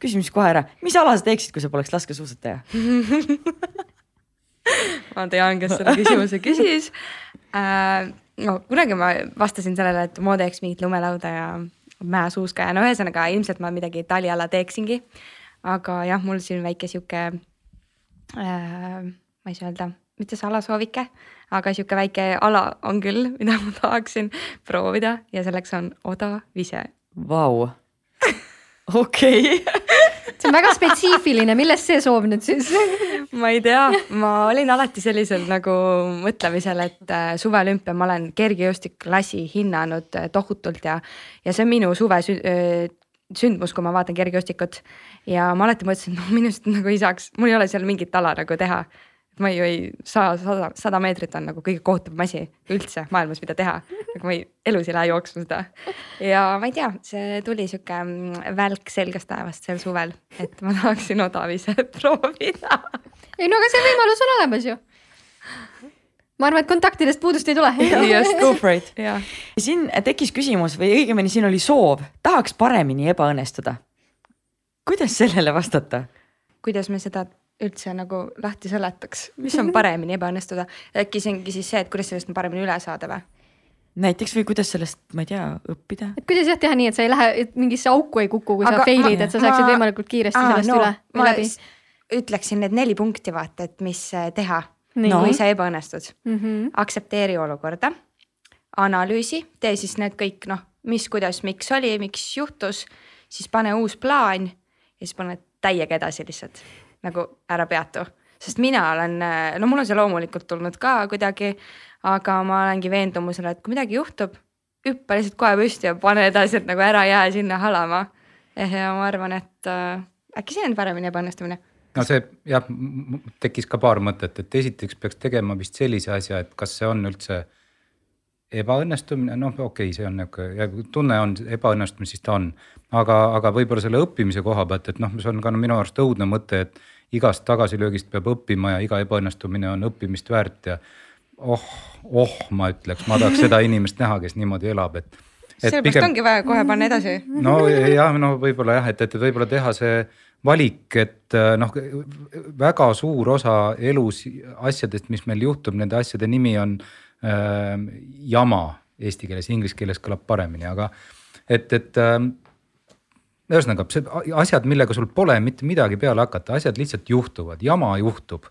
küsimus kohe ära, mis ala sa teeksid, kui sa poleks laskesuusataja? *laughs* ma tean, kes selle küsimuse küsis äh,. no kunagi ma vastasin sellele, et ma teeks mingit lumelauda ja mäesuuska ja no ühesõnaga ilmselt ma midagi taliala teeksingi. aga jah, mul siin väike sihuke äh,, ma ei saa öelda, mitte salasoovike, aga sihuke väike ala on küll, *laughs* mida ma tahaksin proovida. Ja selleks on odavise Vau, okei, *laughs* see on väga spetsiifiline, millest see soov nüüd siis? *laughs* ma ei tea, ma olin alati sellisel nagu mõtlemisel, et äh, suveolümpia ma olen kergejõustiklasi hinnanud äh, tohutult ja, ja see on minu suve öö, sündmus, kui ma vaatan kergejõustikut. ja ma alati mõtlesin, et no minust nagu ei saaks, mul ei ole seal mingit ala nagu teha. Ma ju ei saa, sada, sada meetrit on nagu kõige kohutavam asi üldse maailmas, mida teha. aga ma ei, elus ei lähe jooksma seda. ja ma ei tea, see tuli sihuke mm, välk selgest taevast sel suvel, et ma tahaksin odavise *laughs* proovida ei no aga see võimalus on olemas ju. ma arvan, et kontaktidest puudust ei tule. *laughs* Just. go for it. siin tekkis küsimus või õigemini siin oli soov, tahaks paremini ebaõnnestuda. kuidas sellele vastata? kuidas me seda üldse nagu lahti seletaks, mis on paremini ebaõnnestuda, äkki see ongi siis see, et kuidas sellest paremini üle saada või? näiteks või kuidas sellest, ma ei tea, õppida? et kuidas jah teha nii, et sa ei lähe, et mingisse auku ei kuku, kui Aga sa fail'id, et sa saaksid ma- võimalikult kiiresti sellest no, üle ma läbi ütleksin need neli punkti, vaata, et mis äh, teha. No. kui sa ebaõnnestud mm. -hmm. aktsepteeri olukorda, analüüsi, tee siis need kõik noh, mis, kuidas, miks oli, miks juhtus, siis pane uus plaan ja siis pane täiega edasi lihtsalt nagu ära peatu, sest mina olen, no mul on see loomulikult tulnud ka kuidagi, aga ma olengi veendumusel, et kui midagi juhtub, hüppa lihtsalt kohe püsti ja pane edasi, et nagu ära jää sinna halama. ja ma arvan, et äh, äkki see on paremini ebaõnnestumine. no see jah, tekkis ka paar mõtet, et esiteks peaks tegema vist sellise asja, et kas see on üldse ebaõnnestumine, noh, okei okay,, see on niisugune, tunne on ebaõnnestumine, siis ta on. aga, aga võib-olla selle õppimise koha pealt, et noh, see on ka no, minu arust õudne mõte, et igast tagasilöögist peab õppima ja iga ebaõnnestumine on õppimist väärt ja oh, oh, ma ütleks, ma tahaks seda *laughs* inimest näha, kes niimoodi elab, et. sellepärast ongi vaja kohe panna edasi. no jah, no võib-olla jah, et, et võib-olla teha see valik, et äh, noh, väga suur osa elus asjadest, mis meil juhtub, nende asjade nimi on äh, jama eesti keeles, inglise keeles kõlab paremini, aga et, et äh, ühesõnaga asjad, millega sul pole mitte midagi peale hakata, asjad lihtsalt juhtuvad, jama juhtub.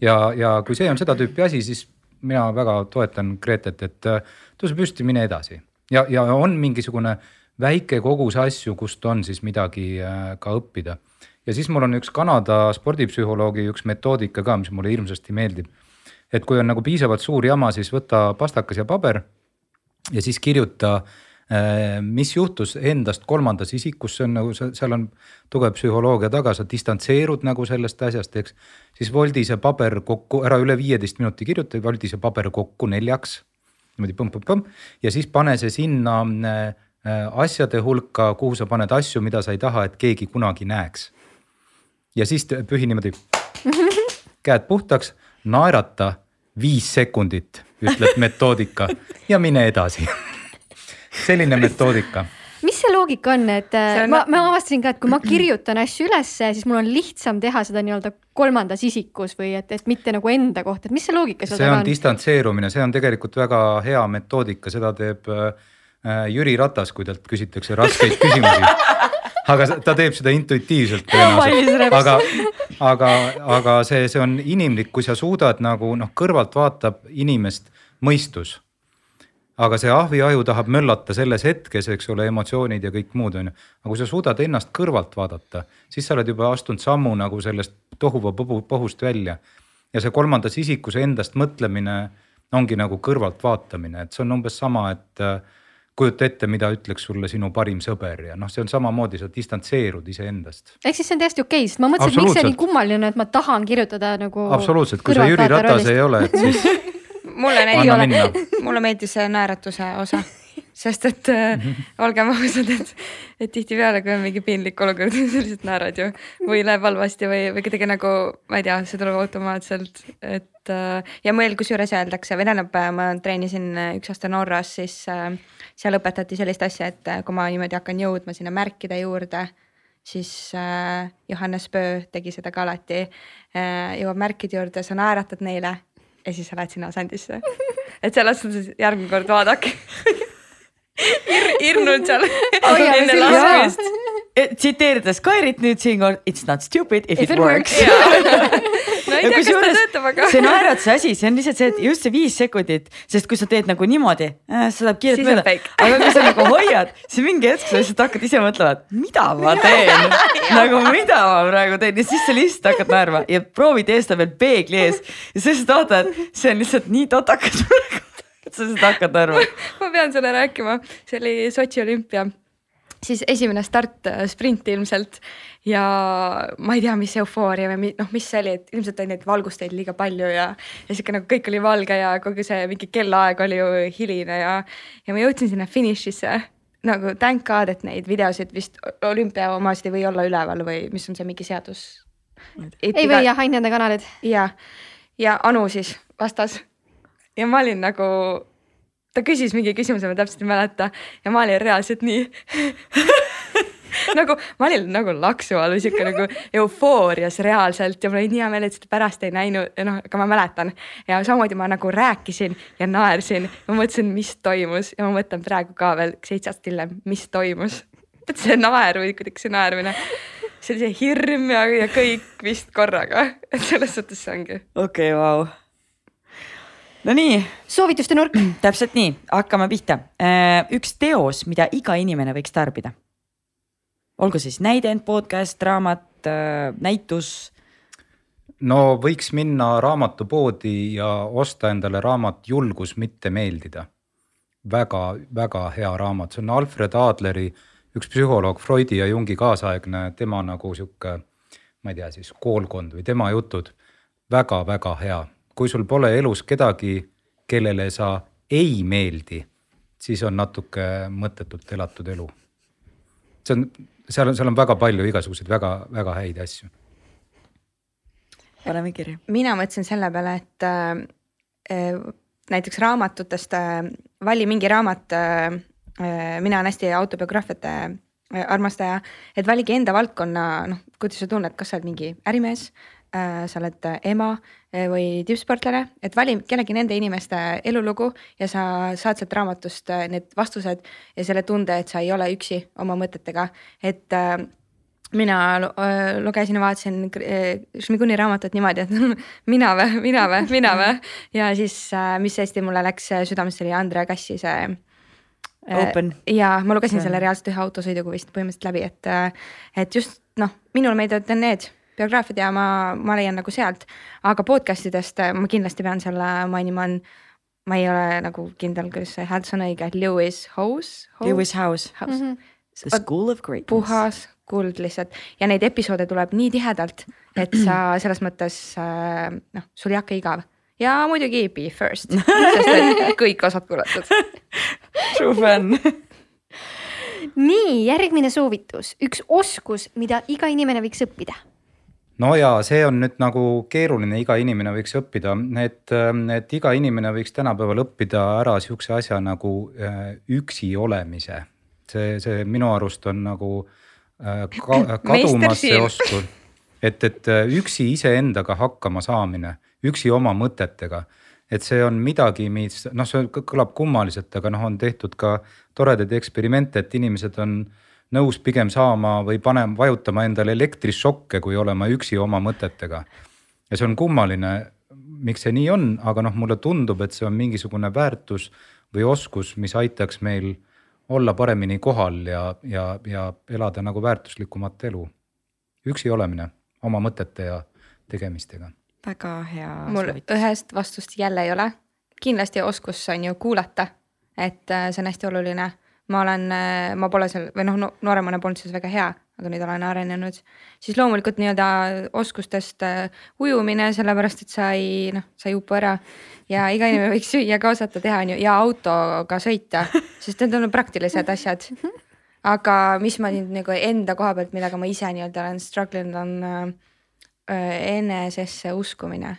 ja, ja kui see on seda tüüpi asi, siis mina väga toetan Gretet, et äh, tõuse püsti, mine edasi ja, ja on mingisugune väike kogus asju, kust on siis midagi äh, ka õppida. ja siis mul on üks Kanada spordipsühholoogi üks metoodika ka, mis mulle hirmsasti meeldib. et kui on nagu piisavalt suur jama, siis võta pastakas ja paber ja siis kirjuta, mis juhtus endast kolmandas isikus, see on nagu, seal on tugev psühholoogia taga, sa distantseerud nagu sellest asjast, eks. siis voldi see paber kokku, ära üle viieteist minuti kirjuta, voldi see paber kokku neljaks. niimoodi põmm-põmm-põmm ja siis pane see sinna äh, asjade hulka, kuhu sa paned asju, mida sa ei taha, et keegi kunagi näeks. ja siis pühi niimoodi *laughs* käed puhtaks, naerata viis sekundit, ütleb metoodika ja mine edasi. *laughs* selline metoodika. Mis see loogika on, et See see on- on... ma, ma avastasin ka, et kui ma kirjutan asju ülesse, siis mul on lihtsam teha seda nii-öelda kolmandas isikus või et, et mitte nagu enda kohta, et mis see loogika seal see taga on on? distantseerumine, see on tegelikult väga hea metoodika, seda teeb äh, Jüri Ratas, kui talt küsitakse raskeid küsimusi. *laughs* aga ta teeb seda intuitiivselt tõenäoliselt, aga, aga, aga see, see on inimlik, kui sa suudad nagu noh, kõrvalt vaatab inimest mõistus aga see ahviaju tahab möllata selles hetkes, eks ole, emotsioonid ja kõik muud on ju. aga kui sa suudad ennast kõrvalt vaadata, siis sa oled juba astunud sammu nagu sellest tohuvabohust välja. ja see kolmandas isikus endast mõtlemine ongi nagu kõrvalt vaatamine, et see on umbes sama, et äh, kujuta ette, mida ütleks sulle sinu parim sõber ja noh, see on samamoodi, sa distantseerud iseendast. ehk siis see on täiesti okei okay,, sest ma mõtlesin, et miks see nii kummaline, et ma tahan kirjutada nagu. absoluutselt, kui sa Jüri Ratas ei ole, et siis *laughs* mulle näiteks, mulle meeldis see naeratuse osa, sest et äh, olgem ausad, et, et tihtipeale, kui on mingi piinlik olukord, *laughs* sa lihtsalt naerad ju. Või läheb halvasti või, või kuidagi nagu ma ei tea, see tuleb automaatselt, et äh, ja meil kusjuures öeldakse või tähendab, ma treenisin äh, üks aasta Norras, siis äh, seal õpetati sellist asja, et äh, kui ma niimoodi hakkan jõudma sinna märkide juurde siis äh, Johannes Pöö tegi seda ka alati äh,, jõuab märkide juurde, sa naeratad neile ja siis sa lähed sinna asendisse. et selles suhtes järgmine kord vaadake Ir,. hirmnud seal Hoiame enne silma laskmist. tsiteerides Kairit nüüd siinkohal, it's not stupid if, If it it works, works. *laughs* no ei tea, kas ta töötab, aga. see naeratuse asi, see on lihtsalt see, et just see viis sekundit, sest kui sa teed nagu niimoodi äh,, see läheb kiirelt Siis mööda. aga kui sa nagu hoiad, siis mingi hetk sa lihtsalt hakkad ise mõtlema, et mida ma *laughs* teen? Nagu mida ma praegu teen? Ja siis sa lihtsalt hakkad naerma ja proovi tee seda veel peegli ees. Ja sa lihtsalt vaatad, see on lihtsalt nii totakas praegu, et sa lihtsalt hakkad naerma. *laughs* ma pean sulle rääkima, see oli Sotši olümpia, siis esimene start, sprint ilmselt ja ma ei tea, mis eufooria või noh, mis see oli, et ilmselt oli neid valgusteid liiga palju ja ja sihuke nagu kõik oli valge ja kogu see mingi kellaaeg oli ju hiline ja ja ma jõudsin sinna finišisse nagu thank god, et neid videosid vist olümpia omasid ei või olla üleval või mis on see mingi seadus? ei või jah, ainult nende kanalid. ja, ja Anu siis vastas ja ma olin nagu, ta küsis mingi küsimuse, ma täpselt ei mäleta ja ma olin reaalselt nii *laughs* nagu ma olin nagu laksu all või sihuke nagu eufoorias reaalselt ja mul oli nii hea meel, et seda pärast ei näinud, noh, aga ma mäletan ja samamoodi ma nagu rääkisin ja naersin, ma mõtlesin, mis toimus ja ma mõtlen praegu ka veel seitse aastat hiljem, mis toimus. et see naer või kuidagi see naermine, see oli see hirm ja, ja kõik vist korraga, et selles suhtes see ongi. okei okay,, vau. Nonii, soovituste nurk, *clears throat* täpselt nii, hakkame pihta. üks teos, mida iga inimene võiks tarbida. olgu siis näidend, podcast, raamat, näitus. no võiks minna raamatupoodi ja osta endale raamat Julgus mitte meeldida väga,. väga-väga hea raamat, see on Alfred Adleri üks psühholoog Freudi ja Jungi kaasaegne, tema nagu sihuke, ma ei tea siis koolkond või tema jutud väga,. väga-väga hea, kui sul pole elus kedagi, kellele sa ei meeldi, siis on natuke mõttetult elatud elu. see on, seal on, seal on väga palju igasuguseid väga-väga häid asju paneme kirja. mina mõtlesin selle peale, et äh, näiteks raamatutest äh, vali mingi raamat äh,. mina olen hästi autobiograafiate äh, armastaja, et valige enda valdkonna, noh, kuidas sa tunned, kas sa oled mingi ärimees äh,, sa oled äh, ema äh, või tippsportlane, et vali kellegi nende inimeste elulugu ja sa saad sealt raamatust äh, need vastused ja selle tunde, et sa ei ole üksi oma mõtetega, et äh, mina lu- äh, lugesin ja vaatasin äh, Šmiguni raamatut niimoodi, et *laughs* mina vä, mina vä, mina vä. Ja siis, mis hästi mulle läks äh, südamesse, oli Andrea Kassi see äh, Open. ja ma lugesin See- selle reaalselt ühe autosõiduga vist põhimõtteliselt läbi, et, et just noh, minule meeldivad need biograafiad ja ma, ma leian nagu sealt, aga podcast idest äh, ma kindlasti pean selle mainima, on, ma ei ole nagu kindel, kuidas see hääldus on õige, Lewis House. Lewis House, House mm. -hmm The School of Greatness. puhas kuld lihtsalt ja neid episoode tuleb nii tihedalt, et sa selles mõttes äh, noh, sul ei hakka igav ja muidugi be first, sest et kõik osad kuulatud. *laughs* True fun. nii järgmine soovitus, üks oskus, mida iga inimene võiks õppida. No ja see on nüüd nagu keeruline, iga inimene võiks õppida, et, et iga inimene võiks tänapäeval õppida ära sihukese asja nagu äh, üksi olemise. see, see minu arust on nagu äh, ka, kadumas see oskus, et, et äh, üksi iseendaga hakkama saamine, üksi oma mõtetega. Et see on midagi, mis noh, see kõ- kõlab kummaliselt, aga noh, on tehtud ka toredaid eksperimente, et inimesed on nõus pigem saama või panema, vajutama endale elektrišokke, kui olema üksi oma mõtetega. ja see on kummaline, miks see nii on, aga noh, mulle tundub, et see on mingisugune väärtus või oskus, mis aitaks meil olla paremini kohal ja, ja, ja elada nagu väärtuslikumat elu. üksi olemine oma mõtete ja tegemistega. väga hea. mul soovitus. ühest vastust jälle ei ole. kindlasti oskus on ju kuulata, et äh, see on hästi oluline. Ma olen, äh, ma pole seal või noh, nooremana polnud selles väga hea, aga nüüd olen arenenud. siis loomulikult nii-öelda oskustest äh, ujumine, sellepärast et sa ei noh, sa ei upu ära ja iga inimene võiks süüa ka osata teha, on ju, ja autoga sõita, sest need on praktilised asjad. aga mis ma nüüd nagu enda koha pealt, millega ma ise nii-öelda olen struggle inud, on äh, enesesse uskumine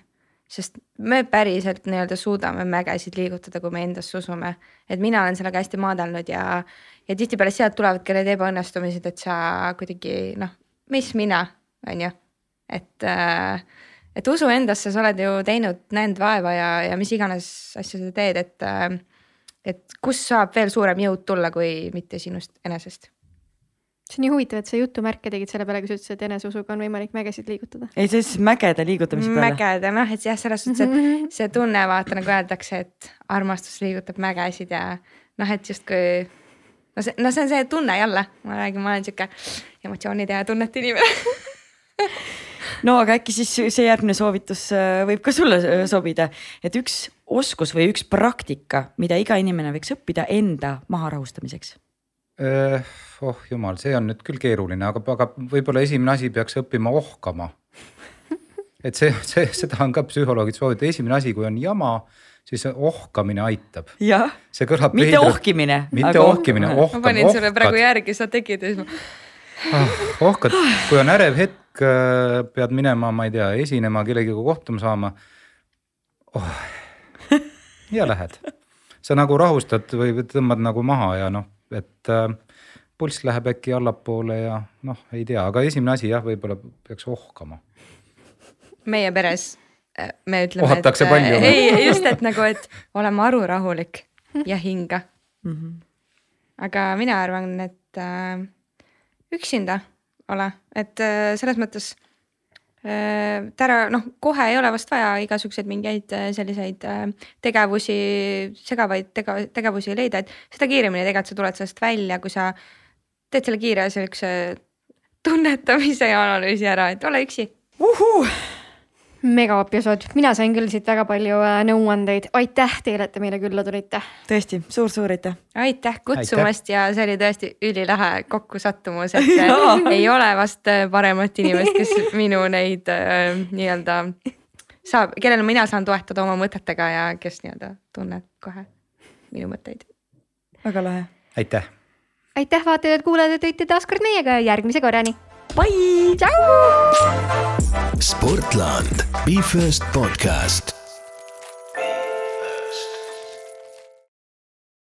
sest me päriselt nii-öelda suudame mägesid liigutada, kui me endasse usume. et mina olen sellega hästi maadelnud ja, ja tihtipeale sealt tulevadki need ebaõnnestumised, et sa kuidagi noh, mis mina, on ju, et äh, et usu endasse, sa oled ju teinud, näinud vaeva ja, ja mis iganes asja sa teed, et. äh, et kust saab veel suurem jõud tulla, kui mitte sinust enesest see on nii huvitav, et sa jutumärke tegid selle peale, kui sa ütlesid, et eneseusuga on võimalik mägesid liigutada. ei, see siis mägede liigutamise peale. mägede noh, et jah, selles suhtes, et see tunne vaata nagu öeldakse, et armastus liigutab mägesid ja noh, et justkui. no see, no see on see tunne jälle, ma räägin, ma olen sihuke emotsioonide ja tunnete inimene no aga äkki siis see järgmine soovitus äh, võib ka sulle äh, sobida, et üks oskus või üks praktika, mida iga inimene võiks õppida enda maharahustamiseks eh,? Oh jumal, see on nüüd küll keeruline, aga, aga võib-olla esimene asi peaks õppima ohkama. *laughs* et see, see, seda on ka psühholoogid soovitanud, esimene asi, kui on jama, siis ohkamine aitab. see kõlab. mitte veidrat. ohkimine. mitte ohkimine, ohkam. ma panin sulle praegu järgi, sa tegid ja siis ma ah,. ohkad, kui on ärev hetk, pead minema, ma ei tea, esinema, kellegiga kohtuma saama oh.. *laughs* ja lähed, sa nagu rahustad või tõmbad nagu maha ja noh, et äh, pulss läheb äkki allapoole ja noh, ei tea, aga esimene asi jah, võib-olla peaks ohkama. meie peres äh, me ütleme, et palju, äh, ei just, et nagu, et ole maru rahulik ja hinga mm. -hmm. aga mina arvan, et äh, üksinda ole, et äh, selles mõttes täna noh, kohe ei ole vast vaja igasuguseid mingeid äh, selliseid tegevusi, segavaid tega, tegevusi leida, et seda kiiremini tegelikult sa tuled sellest välja, kui sa teed selle kiire siukse tunnetamise ja analüüsi ära, et ole üksi. Megaepisood, mina sain küll siit väga palju äh, nõuandeid, aitäh teile, et te meile külla tulite. tõesti suur,, suur-suur aitäh. aitäh kutsumast aitäh. ja see oli tõesti ülilahe kokkusattumus, et *laughs* äh, ei ole vast äh, paremat inimest, kes *laughs* minu neid äh, nii-öelda saab, kellele mina saan toetada oma mõtetega ja kes nii-öelda tunneb kohe minu mõtteid. väga lahe. aitäh. aitäh vaatajad-kuulajad, et olite taas kord meiega ja järgmise korrani Bye! Ciao! Sportland, Be First podcast